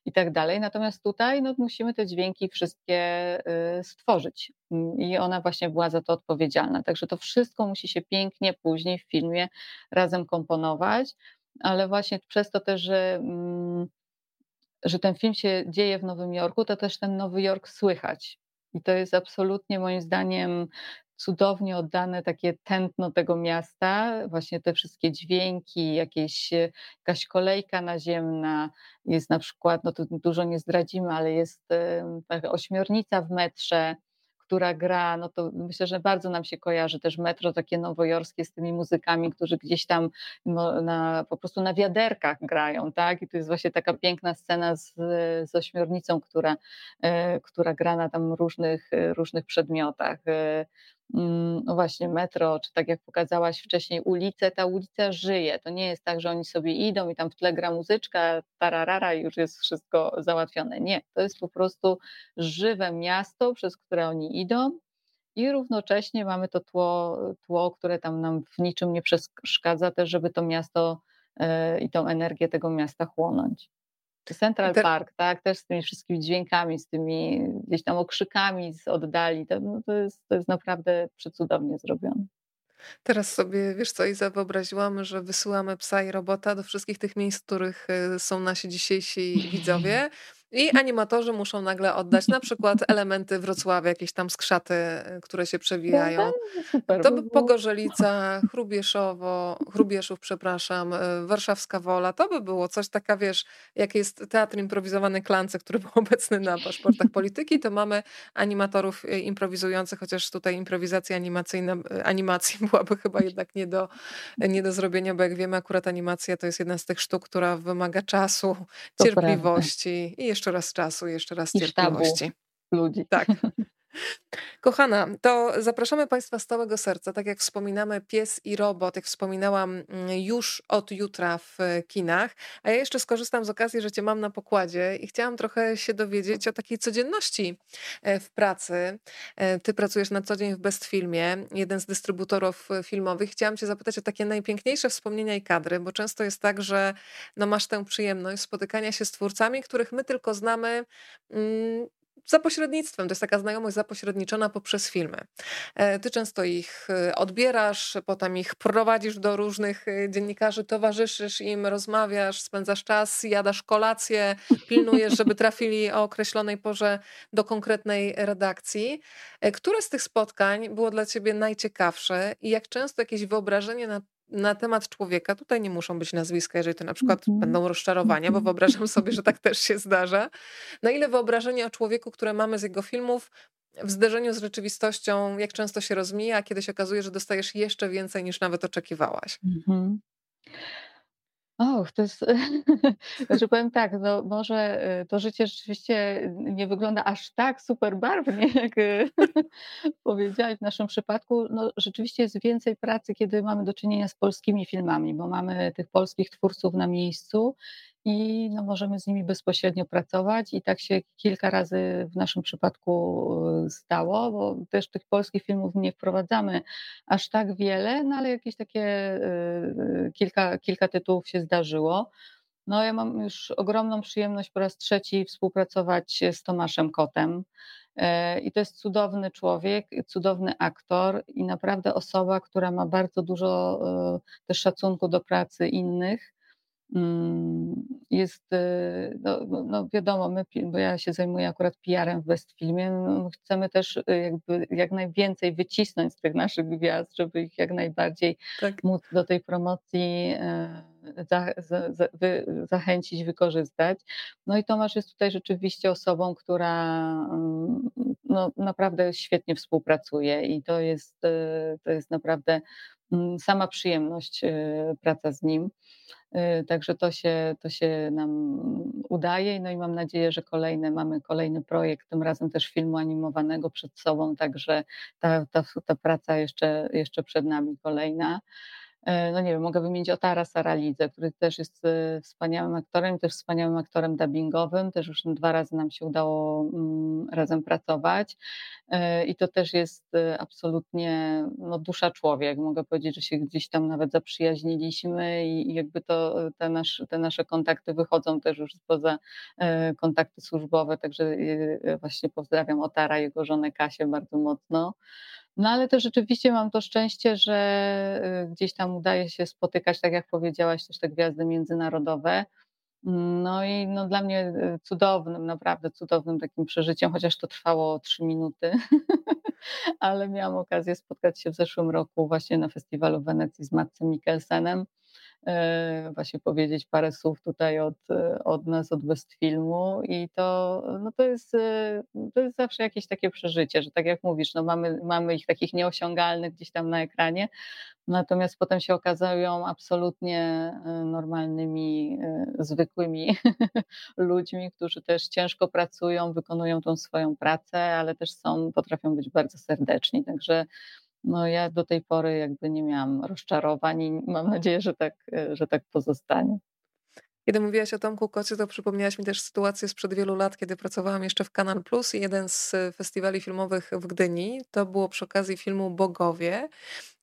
[SPEAKER 2] i tak dalej. Natomiast tutaj no, musimy te dźwięki wszystkie y, stworzyć i ona właśnie była za to odpowiedzialna. Także to wszystko musi się pięknie później w filmie razem komponować, ale właśnie przez to też, że mm, że ten film się dzieje w Nowym Jorku, to też ten Nowy Jork słychać. I to jest absolutnie moim zdaniem cudownie oddane takie tętno tego miasta, właśnie te wszystkie dźwięki, jakieś, jakaś kolejka naziemna, jest na przykład, no to dużo nie zdradzimy, ale jest ośmiornica w metrze, która gra, no to myślę, że bardzo nam się kojarzy też metro takie nowojorskie z tymi muzykami, którzy gdzieś tam no, na, po prostu na wiaderkach grają, tak? I to jest właśnie taka piękna scena z, z ośmiornicą, która, e, która gra na tam różnych, różnych przedmiotach. E, Mm, no właśnie metro, czy tak jak pokazałaś wcześniej ulicę, ta ulica żyje. To nie jest tak, że oni sobie idą i tam w tle gra muzyczka, tararara i już jest wszystko załatwione. Nie, to jest po prostu żywe miasto, przez które oni idą i równocześnie mamy to tło, tło które tam nam w niczym nie przeszkadza też, żeby to miasto yy, i tą energię tego miasta chłonąć. Central te... Park, tak, też z tymi wszystkimi dźwiękami, z tymi gdzieś tam okrzykami z oddali, to, no to, jest, to jest naprawdę przecudownie zrobione.
[SPEAKER 1] Teraz sobie, wiesz co, Iza, wyobraziłam, że wysyłamy psa i robota do wszystkich tych miejsc, w których y, są nasi dzisiejsi widzowie i animatorzy muszą nagle oddać na przykład elementy Wrocławia, jakieś tam skrzaty, y, które się przewijają. Super, to by Pogorzelica, Chrubieszowo, Chrubieszów, przepraszam, y, Warszawska Wola, to by było coś taka, wiesz, jak jest teatr improwizowany Klance, który był obecny na paszportach polityki, to mamy animatorów y, improwizujących, chociaż tutaj improwizacja animacyjna, animacji byłaby chyba jednak nie do, nie do zrobienia, bo jak wiemy, akurat animacja to jest jedna z tych sztuk, która wymaga czasu, to cierpliwości prawda. i jeszcze raz czasu, jeszcze raz I cierpliwości.
[SPEAKER 2] ludzi.
[SPEAKER 1] Tak. Kochana, to zapraszamy Państwa z całego serca. Tak jak wspominamy, pies i robot, jak wspominałam, mm, już od jutra w kinach. A ja jeszcze skorzystam z okazji, że Cię mam na pokładzie i chciałam trochę się dowiedzieć o takiej codzienności e, w pracy. E, ty pracujesz na co dzień w Best Filmie, jeden z dystrybutorów filmowych. Chciałam Cię zapytać o takie najpiękniejsze wspomnienia i kadry, bo często jest tak, że no masz tę przyjemność spotykania się z twórcami, których my tylko znamy mm, za pośrednictwem. To jest taka znajomość zapośredniczona poprzez filmy. E, ty często ich e, odbierasz, potem ich prowadzisz do różnych e, dziennikarzy, towarzyszysz im, rozmawiasz, spędzasz czas, jadasz kolację, pilnujesz, żeby trafili o określonej porze do konkretnej redakcji. Które z tych spotkań było dla ciebie najciekawsze i jak często jakieś wyobrażenie na na temat człowieka, tutaj nie muszą być nazwiska, jeżeli to na przykład mm -hmm. będą rozczarowania, bo mhm. wyobrażam sobie, że tak też się zdarza. Na ile wyobrażenie o człowieku, które mamy z jego filmów, w zderzeniu z rzeczywistością, jak często się rozmija, a kiedy się okazuje, że dostajesz jeszcze więcej niż nawet oczekiwałaś. Mm -hmm.
[SPEAKER 2] Och, to jest, znaczy powiem tak, no może y, to życie rzeczywiście nie wygląda aż tak super barwnie, jak y, powiedziałaś w naszym przypadku. No rzeczywiście jest więcej pracy, kiedy mamy do czynienia z polskimi filmami, bo mamy tych polskich twórców na miejscu i no, możemy z nimi bezpośrednio pracować. I tak się kilka razy w naszym przypadku y, stało, bo też tych polskich filmów nie wprowadzamy aż tak wiele, no ale jakieś takie y, y, kilka, kilka tytułów się zdarzyło. No, ja mam już ogromną przyjemność po raz trzeci współpracować z Tomaszem Kotem. I to jest cudowny człowiek, cudowny aktor i naprawdę osoba, która ma bardzo dużo też szacunku do pracy innych. Mm, jest, e, no, no, no wiadomo, my, bo ja się zajmuję akurat PR-em w Westfilmie, no chcemy też jakby jak najwięcej wycisnąć z tych naszych gwiazd, żeby ich jak najbardziej tak. móc do tej promocji za, za, za, wy, zachęcić, wykorzystać. No i Tomasz jest tutaj rzeczywiście osobą, która mm, no, naprawdę świetnie współpracuje i to jest, to jest naprawdę sama przyjemność e, praca z nim. E, także to się, to się nam udaje, no i mam nadzieję, że kolejne, mamy kolejny projekt, tym razem też filmu animowanego przed sobą, także ta, ta, ta praca jeszcze, jeszcze przed nami kolejna. E, no nie wiem, mogę wymienić Otara Saralidze, który też jest e, wspaniałym aktorem, też wspaniałym aktorem dubbingowym, też już dwa razy nam się udało mm, razem pracować e, i to też jest absolutnie no, dusza człowiek. Mogę powiedzieć, że się gdzieś tam nawet zaprzyjaźniliśmy i jakby to te, nasz, te nasze kontakty wychodzą też już spoza kontakty służbowe, także właśnie pozdrawiam Otara, jego żonę Kasię bardzo mocno. No ale też rzeczywiście mam to szczęście, że y, gdzieś tam udaje się spotykać, tak jak powiedziałaś, też te gwiazdy międzynarodowe. No i no dla mnie y, cudownym, naprawdę cudownym takim przeżyciem, chociaż to trwało trzy minuty, ale miałam okazję spotkać się w zeszłym roku właśnie na festiwalu w Wenecji z Matcem Mikkelsenem właśnie powiedzieć parę słów tutaj od, od nas, od Westfilmu i to, no to, jest, e, to jest zawsze jakieś takie przeżycie, że tak jak mówisz, no mamy, mamy ich takich nieosiągalnych gdzieś tam na ekranie, natomiast potem się okazują absolutnie e, normalnymi, zwykłymi ludźmi, którzy też ciężko pracują, wykonują tą swoją pracę, ale też są, potrafią być bardzo serdeczni, także no ja do tej pory jakby nie miałam rozczarowań i mam nadzieję, że tak, e, że tak pozostanie.
[SPEAKER 1] Kiedy mówiłaś o Tomku Kocie, to przypomniałaś mi też sytuację sprzed wielu lat, kiedy pracowałam jeszcze w Kanal Plus i jeden z festiwali filmowych w Gdyni. To było przy okazji filmu Bogowie.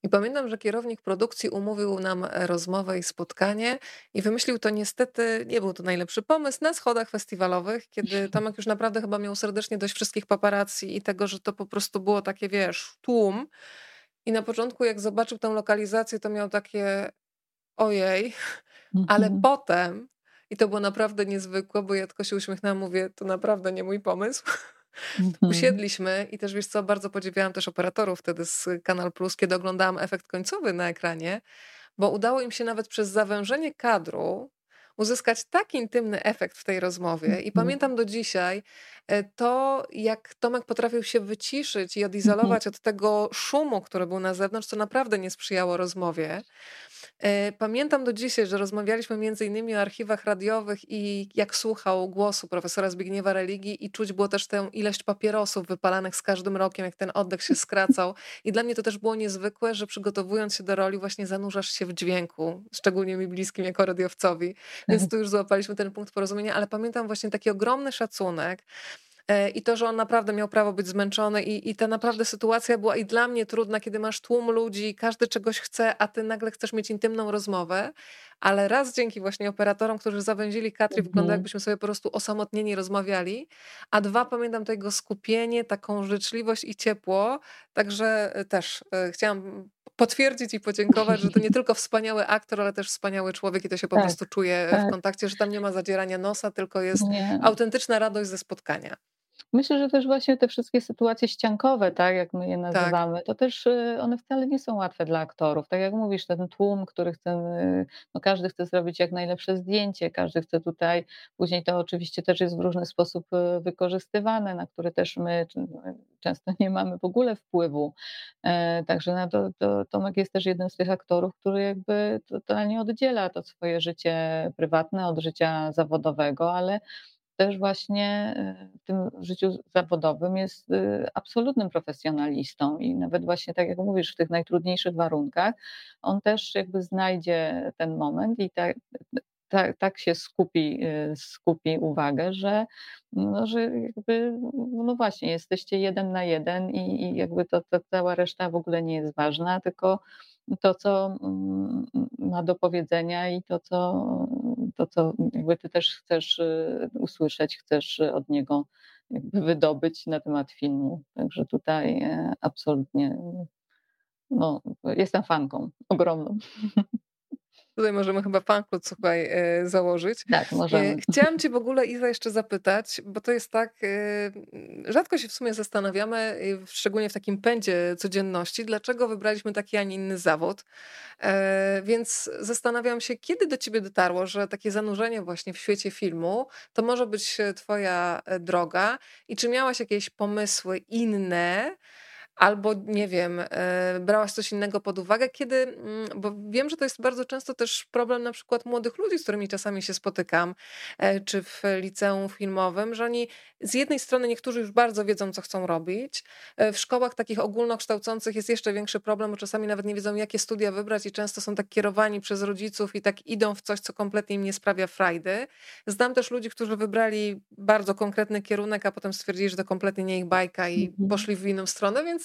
[SPEAKER 1] I pamiętam, że kierownik produkcji umówił nam rozmowę i spotkanie i wymyślił to niestety, nie był to najlepszy pomysł, na schodach festiwalowych, kiedy Tomek już naprawdę chyba miał serdecznie dość wszystkich paparazzi i tego, że to po prostu było takie, wiesz, tłum. I na początku, jak zobaczył tę lokalizację, to miał takie ojej, ale mhm. potem, i to było naprawdę niezwykłe, bo ja tylko się uśmiechnęłam, mówię, to naprawdę nie mój pomysł. Mhm. Usiedliśmy i też wiesz co, bardzo podziwiałam też operatorów wtedy z Kanal Plus, kiedy oglądałam efekt końcowy na ekranie, bo udało im się nawet przez zawężenie kadru uzyskać tak intymny efekt w tej rozmowie. I mhm. pamiętam do dzisiaj e, to, jak Tomek potrafił się wyciszyć i mhm. odizolować od tego szumu, który był na zewnątrz, co naprawdę nie sprzyjało rozmowie. E, pamiętam do dzisiaj, że rozmawialiśmy między innymi o archiwach radiowych i jak słuchał głosu profesora Zbigniewa Religii i czuć było też tę ilość papierosów wypalanych z każdym rokiem, jak ten oddech się skracał. I dla mnie to też było niezwykłe, że przygotowując się do roli właśnie zanurzasz się w dźwięku, szczególnie mi bliskim jako radiowcowi. Więc tu już złapaliśmy ten punkt porozumienia, ale pamiętam właśnie taki ogromny szacunek i to, że on naprawdę miał prawo być zmęczony i, i ta naprawdę sytuacja była i dla mnie trudna, kiedy masz tłum ludzi, każdy czegoś chce, a ty nagle chcesz mieć intymną rozmowę, ale raz dzięki właśnie operatorom, którzy zawęzili kadry, mhm. wygląda jakbyśmy sobie po prostu osamotnieni rozmawiali, a dwa, pamiętam to jego skupienie, taką życzliwość i ciepło, także e, też e, chciałam potwierdzić i podziękować, że to nie tylko wspaniały aktor, ale też wspaniały człowiek i to się po tak, prostu czuje tak. w kontakcie, że tam nie ma zadzierania nosa, tylko jest nie. autentyczna radość ze spotkania.
[SPEAKER 2] Myślę, że też właśnie te wszystkie sytuacje ściankowe, tak jak my je tak. nazywamy, tak. to też y, one wcale nie są łatwe dla aktorów. Tak jak mówisz, ten tłum, który chce, no każdy chce zrobić jak najlepsze zdjęcie, każdy chce tutaj, później to oczywiście też jest w różny sposób y, wykorzystywane, na które też my często nie mamy w ogóle wpływu. E, także na to, to Tomek jest też jednym z tych aktorów, który jakby totalnie oddziela to swoje życie prywatne od życia zawodowego, ale też właśnie y, w tym życiu zawodowym jest y, absolutnym profesjonalistą i nawet właśnie tak jak mówisz, w tych najtrudniejszych warunkach, on też jakby znajdzie ten moment i tak, tak, tak się skupi, y, skupi uwagę, że, no, że jakby, no właśnie, jesteście jeden na jeden i, i jakby to, to cała reszta w ogóle nie jest ważna, tylko to, co mm, ma do powiedzenia i to, co to, co jakby ty też chcesz usłyszeć, chcesz od niego jakby wydobyć na temat filmu. Także tutaj absolutnie no, jestem fanką ogromną.
[SPEAKER 1] Tutaj możemy chyba fanklub słuchaj, e, założyć.
[SPEAKER 2] Tak, możemy. E,
[SPEAKER 1] chciałam cię w ogóle Iza jeszcze zapytać, bo to jest tak, e, rzadko się w sumie zastanawiamy, szczególnie w takim pędzie codzienności, dlaczego wybraliśmy taki, a nie inny zawód. Więc zastanawiam się, kiedy do ciebie dotarło, że takie zanurzenie właśnie w świecie filmu to może być twoja droga i czy miałaś jakieś pomysły inne, albo nie wiem, e, brałaś coś innego pod uwagę, kiedy, mm, bo wiem, że to jest bardzo często też problem na przykład młodych ludzi, z którymi czasami się spotykam, e, czy w liceum filmowym, że oni z jednej strony niektórzy już bardzo wiedzą, co chcą robić. E, w szkołach takich ogólnokształcących jest jeszcze większy problem, bo czasami nawet nie wiedzą, jakie studia wybrać i często są tak kierowani przez rodziców i tak idą w coś, co kompletnie im nie sprawia frajdy. Znam też ludzi, którzy wybrali bardzo konkretny kierunek, a potem stwierdzili, że to kompletnie nie ich bajka i mhm. poszli w inną stronę, więc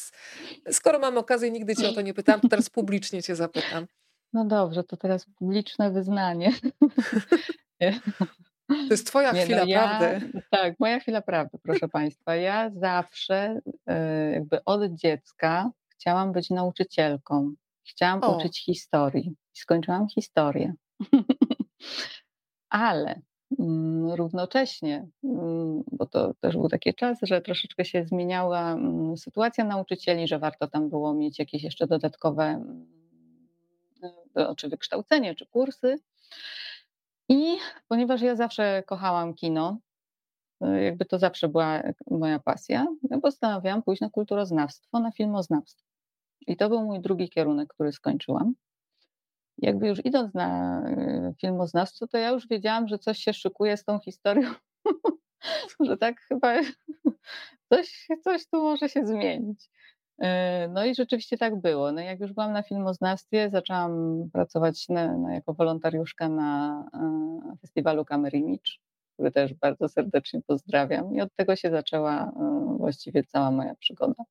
[SPEAKER 1] skoro mam okazję, nigdy cię o to nie pytałam, to teraz publicznie cię zapytam.
[SPEAKER 2] No dobrze, to teraz publiczne wyznanie.
[SPEAKER 1] To jest twoja nie, no chwila no ja, prawdy.
[SPEAKER 2] Tak, moja chwila prawdy, proszę Państwa. Ja zawsze e, jakby od dziecka chciałam być nauczycielką. Chciałam o. uczyć historii. Skończyłam historię. Ale równocześnie, mm, bo to też był taki czas, że troszeczkę się zmieniała mm, sytuacja nauczycieli, że warto tam było mieć jakieś jeszcze dodatkowe e, czy wykształcenie, czy kursy. I ponieważ ja zawsze kochałam kino, e, jakby to zawsze była moja pasja, ja postanowiłam pójść na kulturoznawstwo, na filmoznawstwo. I to był mój drugi kierunek, który skończyłam jakby już idąc na y, filmoznawstwo, to ja już wiedziałam, że coś się szykuje z tą historią, że tak chyba coś, coś tu może się zmienić. Y, no i rzeczywiście tak było. No jak już byłam na filmoznawstwie, zaczęłam pracować na, na, jako wolontariuszka na y, festiwalu Kamerimicz, który też bardzo serdecznie pozdrawiam. I od tego się zaczęła właściwie cała moja przygoda.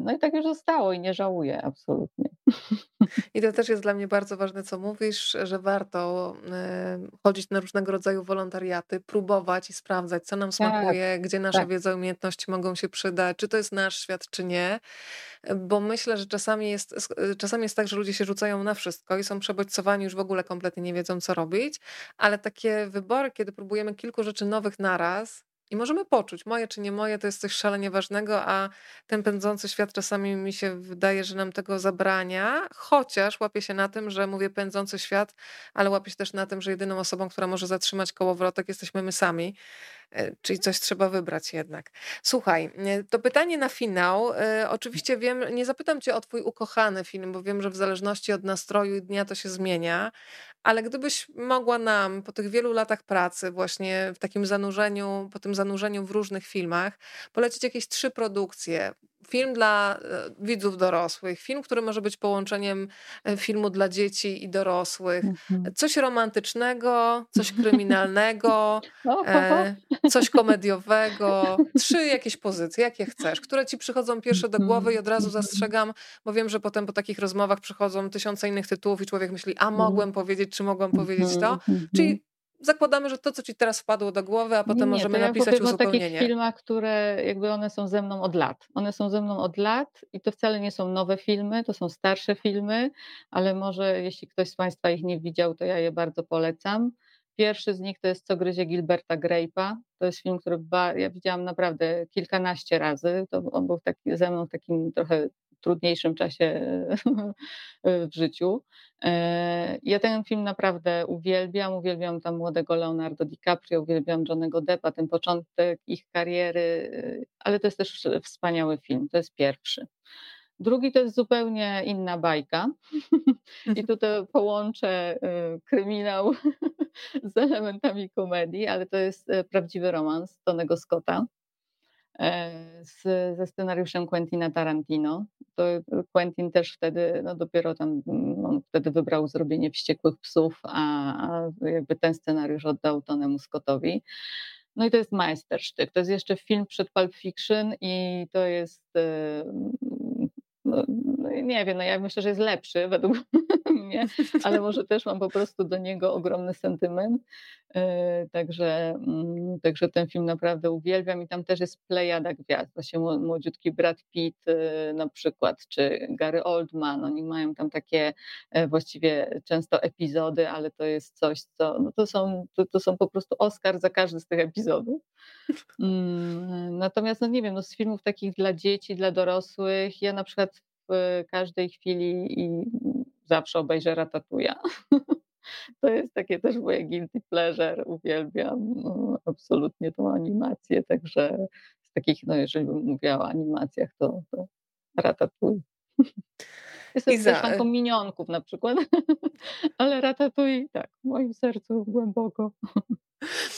[SPEAKER 2] No i tak już zostało i nie żałuję absolutnie.
[SPEAKER 1] I to też jest dla mnie bardzo ważne, co mówisz, że warto e, chodzić na różnego rodzaju wolontariaty, próbować i sprawdzać, co nam smakuje, tak, gdzie nasze tak. wiedza umiejętności mogą się przydać, czy to jest nasz świat, czy nie. Bo myślę, że czasami jest, e, czasami jest tak, że ludzie się rzucają na wszystko i są przebodźcowani, już w ogóle kompletnie nie wiedzą, co robić, ale takie wybory, kiedy próbujemy kilku rzeczy nowych naraz, i możemy poczuć, moje czy nie moje, to jest coś szalenie ważnego, a ten pędzący świat czasami mi się wydaje, że nam tego zabrania, chociaż łapię się na tym, że mówię pędzący świat, ale łapię się też na tym, że jedyną osobą, która może zatrzymać kołowrotek, jesteśmy my sami. E, czyli coś trzeba wybrać jednak. Słuchaj, e, to pytanie na finał. E, oczywiście wiem, nie zapytam cię o twój ukochany film, bo wiem, że w zależności od nastroju i dnia to się zmienia, ale gdybyś mogła nam po tych wielu latach pracy, właśnie w takim zanurzeniu, po tym zanurzeniu w różnych filmach, polecić jakieś trzy produkcje, film dla e, widzów dorosłych, film, który może być połączeniem e, filmu dla dzieci i dorosłych. Mhm. Coś romantycznego, coś kryminalnego, e, coś komediowego. Trzy jakieś pozycje, jakie chcesz, które ci przychodzą pierwsze do głowy i od razu mhm. zastrzegam, bo wiem, że potem po takich rozmowach przychodzą tysiące innych tytułów i człowiek myśli, a mogłem powiedzieć, czy mogłam powiedzieć to. Mhm. Czyli zakładamy, że to, co ci teraz wpadło do głowy, a potem nie, możemy ja napisać uzupełnienie.
[SPEAKER 2] o takich filmach, które jakby one są ze mną od lat. One są ze mną od lat i to wcale nie są nowe filmy, to są starsze filmy, ale może jeśli ktoś z Państwa ich nie widział, to ja je bardzo polecam. Pierwszy z nich to jest Co gryzie Gilberta Grape'a. To jest film, który ja widziałam naprawdę kilkanaście razy. To on był taki, ze mną w takim trochę trudniejszym czasie w życiu. E, ja ten film naprawdę uwielbiam. Uwielbiam tam młodego Leonardo DiCaprio, uwielbiam Johnego Deppa, ten początek ich kariery, e, ale to jest też wspaniały film. To jest pierwszy. Drugi to jest zupełnie inna bajka. I tutaj połączę e, kryminał z elementami komedii, ale to jest prawdziwy romans Tonego Scotta z, ze scenariuszem Quentina Tarantino. To Quentin też wtedy, no dopiero tam, mm, on wtedy wybrał zrobienie Wściekłych Psów, a, a jakby ten scenariusz oddał Tonemu Scottowi. No i to jest majstersztyk. To jest jeszcze film przed Pulp Fiction i to jest, no, no nie wiem, no ja myślę, że jest lepszy według mnie, ale może też mam po prostu do niego ogromny sentyment. E, także, mm, także ten film naprawdę uwielbiam i tam też jest plejada gwiazd. Właśnie młodziutki Brad Pitt e, na przykład, czy Gary Oldman. Oni mają tam takie e, właściwie często epizody, ale to jest coś, co no to, są, to, to są po prostu Oscar za każdy z tych epizodów. Mm, natomiast, no nie wiem, no z filmów takich dla dzieci, dla dorosłych, ja na przykład w każdej chwili i zawsze obejrzę Ratatouille. To jest takie też moje guilty pleasure, uwielbiam no, absolutnie tą animację, także z takich, no jeżeli bym mówiła o animacjach, to, to Ratatouille. Jestem Iza... też fanką minionków na przykład, ale Ratatouille tak, w moim sercu głęboko.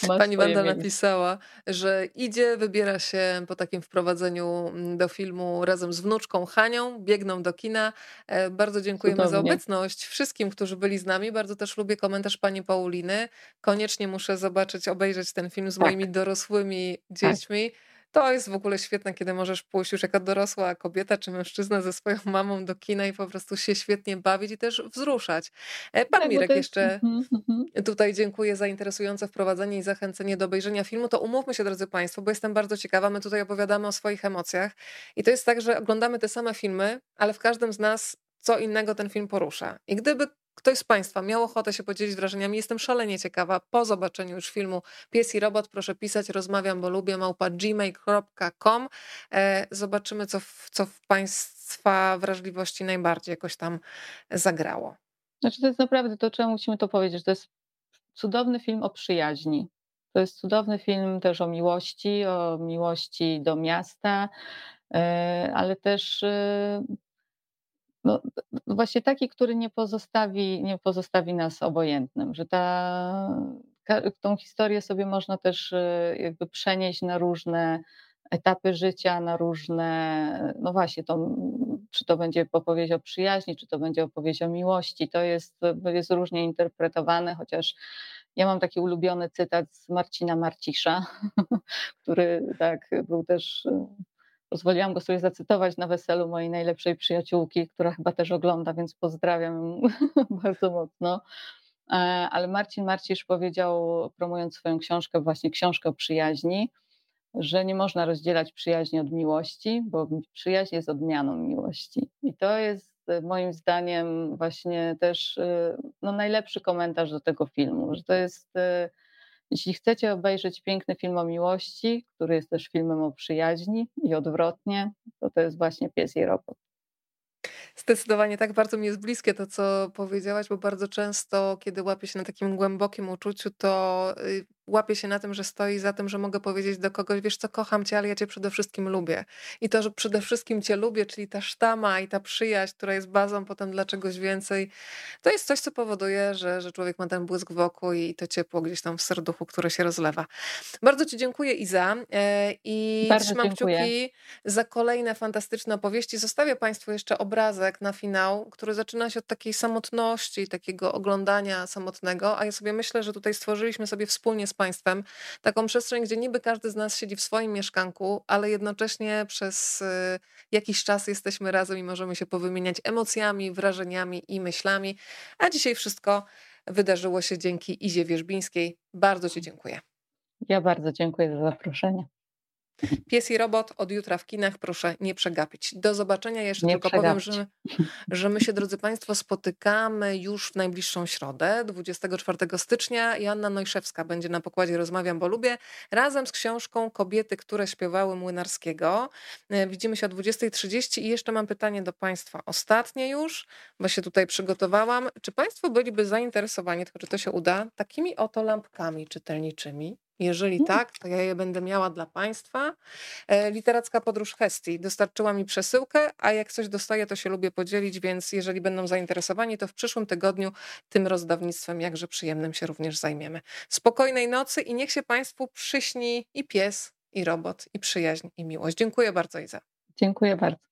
[SPEAKER 1] Pani Wanda napisała, że idzie, wybiera się po takim wprowadzeniu mm, do filmu razem z wnuczką Hanią, biegną do kina. E, bardzo dziękujemy Cudownie. za obecność wszystkim, którzy byli z nami. Bardzo też lubię komentarz pani Pauliny. Koniecznie muszę zobaczyć, obejrzeć ten film z tak. moimi dorosłymi tak. dziećmi. Tak. To jest w ogóle świetne, kiedy możesz pójść już jako dorosła kobieta czy mężczyzna ze swoją mamą do kina i po prostu się świetnie bawić i też wzruszać. E, pan tak, Mirek jest... jeszcze mhm, mhm. tutaj dziękuję za interesujące wprowadzenie i zachęcenie do obejrzenia filmu. To umówmy się, drodzy Państwo, bo jestem bardzo ciekawa. My tutaj opowiadamy o swoich emocjach i to jest tak, że oglądamy te same filmy, ale w każdym z nas co innego ten film porusza. I gdyby ktoś z Państwa miał ochotę się podzielić wrażeniami, jestem szalenie ciekawa. Po zobaczeniu już filmu Pies i Robot, proszę pisać, rozmawiam, bo lubię, małpa gmail.com. E, zobaczymy, co w, co w Państwa wrażliwości najbardziej jakoś tam zagrało.
[SPEAKER 2] Znaczy, to jest naprawdę to, czemu musimy to powiedzieć. To jest cudowny film o przyjaźni. To jest cudowny film też o miłości, o miłości do miasta, e, ale też e, no, właśnie taki, który nie pozostawi, nie pozostawi nas obojętnym, że ta, tą historię sobie można też e, jakby przenieść na różne etapy życia, na różne, no właśnie, to, czy to będzie opowieść o przyjaźni, czy to będzie opowieść o miłości, to jest, jest różnie interpretowane, chociaż ja mam taki ulubiony cytat z Marcina Marcisza, który tak był też Pozwoliłam go sobie zacytować na weselu mojej najlepszej przyjaciółki, która chyba też ogląda, więc pozdrawiam bardzo mocno. E, ale Marcin Marcisz powiedział, promując swoją książkę, właśnie książkę o przyjaźni, że nie można rozdzielać przyjaźni od miłości, bo przyjaźń jest odmianą miłości. I to jest e, moim zdaniem właśnie też e, no, najlepszy komentarz do tego filmu, że to jest jeśli chcecie obejrzeć piękny film o miłości, który jest też filmem o przyjaźni i odwrotnie, to to jest właśnie Pies i Robot.
[SPEAKER 1] Zdecydowanie tak, bardzo mi jest bliskie to, co powiedziałaś, bo bardzo często, kiedy łapię się na takim głębokim uczuciu, to y, łapię się na tym, że stoi za tym, że mogę powiedzieć do kogoś, wiesz co, kocham cię, ale ja cię przede wszystkim lubię. I to, że przede wszystkim cię lubię, czyli ta sztama i ta przyjaźń, która jest bazą potem dla czegoś więcej, to jest coś, co powoduje, że, że człowiek ma ten błysk wokół i to ciepło gdzieś tam w serduchu, które się rozlewa. Bardzo ci dziękuję Iza e, i Bardzo trzymam dziękuję. kciuki za kolejne fantastyczne opowieści. Zostawię Państwu jeszcze obrazek na finał, który zaczyna się od takiej samotności, takiego oglądania samotnego, a ja sobie myślę, że tutaj stworzyliśmy sobie wspólnie z państwem, taką przestrzeń, gdzie niby każdy z nas siedzi w swoim mieszkanku, ale jednocześnie przez y, jakiś czas jesteśmy razem i możemy się powymieniać emocjami, wrażeniami i myślami. A dzisiaj wszystko wydarzyło się dzięki Izie Wierzbińskiej. Bardzo Ci dziękuję.
[SPEAKER 2] Ja bardzo dziękuję za zaproszenie.
[SPEAKER 1] Pies i robot od jutra w kinach, proszę nie przegapić. Do zobaczenia. Jeszcze nie tylko przegapić. powiem, że, że my się, drodzy Państwo, spotykamy już w najbliższą środę, 24 stycznia. Joanna Nojszewska będzie na pokładzie Rozmawiam, bo lubię, razem z książką Kobiety, które śpiewały Młynarskiego. E, widzimy się o 20.30 i jeszcze mam pytanie do Państwa. Ostatnie już, bo się tutaj przygotowałam. Czy Państwo byliby zainteresowani, tylko czy to się uda, takimi oto lampkami czytelniczymi? Jeżeli mm. tak, to ja je będę miała dla Państwa. E, literacka podróż Hestii dostarczyła mi przesyłkę, a jak coś dostaję, to się lubię podzielić, więc jeżeli będą zainteresowani, to w przyszłym tygodniu tym rozdawnictwem jakże przyjemnym się również zajmiemy. Spokojnej nocy i niech się Państwu przyśni i pies, i robot, i przyjaźń, i miłość. Dziękuję bardzo, Iza.
[SPEAKER 2] Dziękuję bardzo.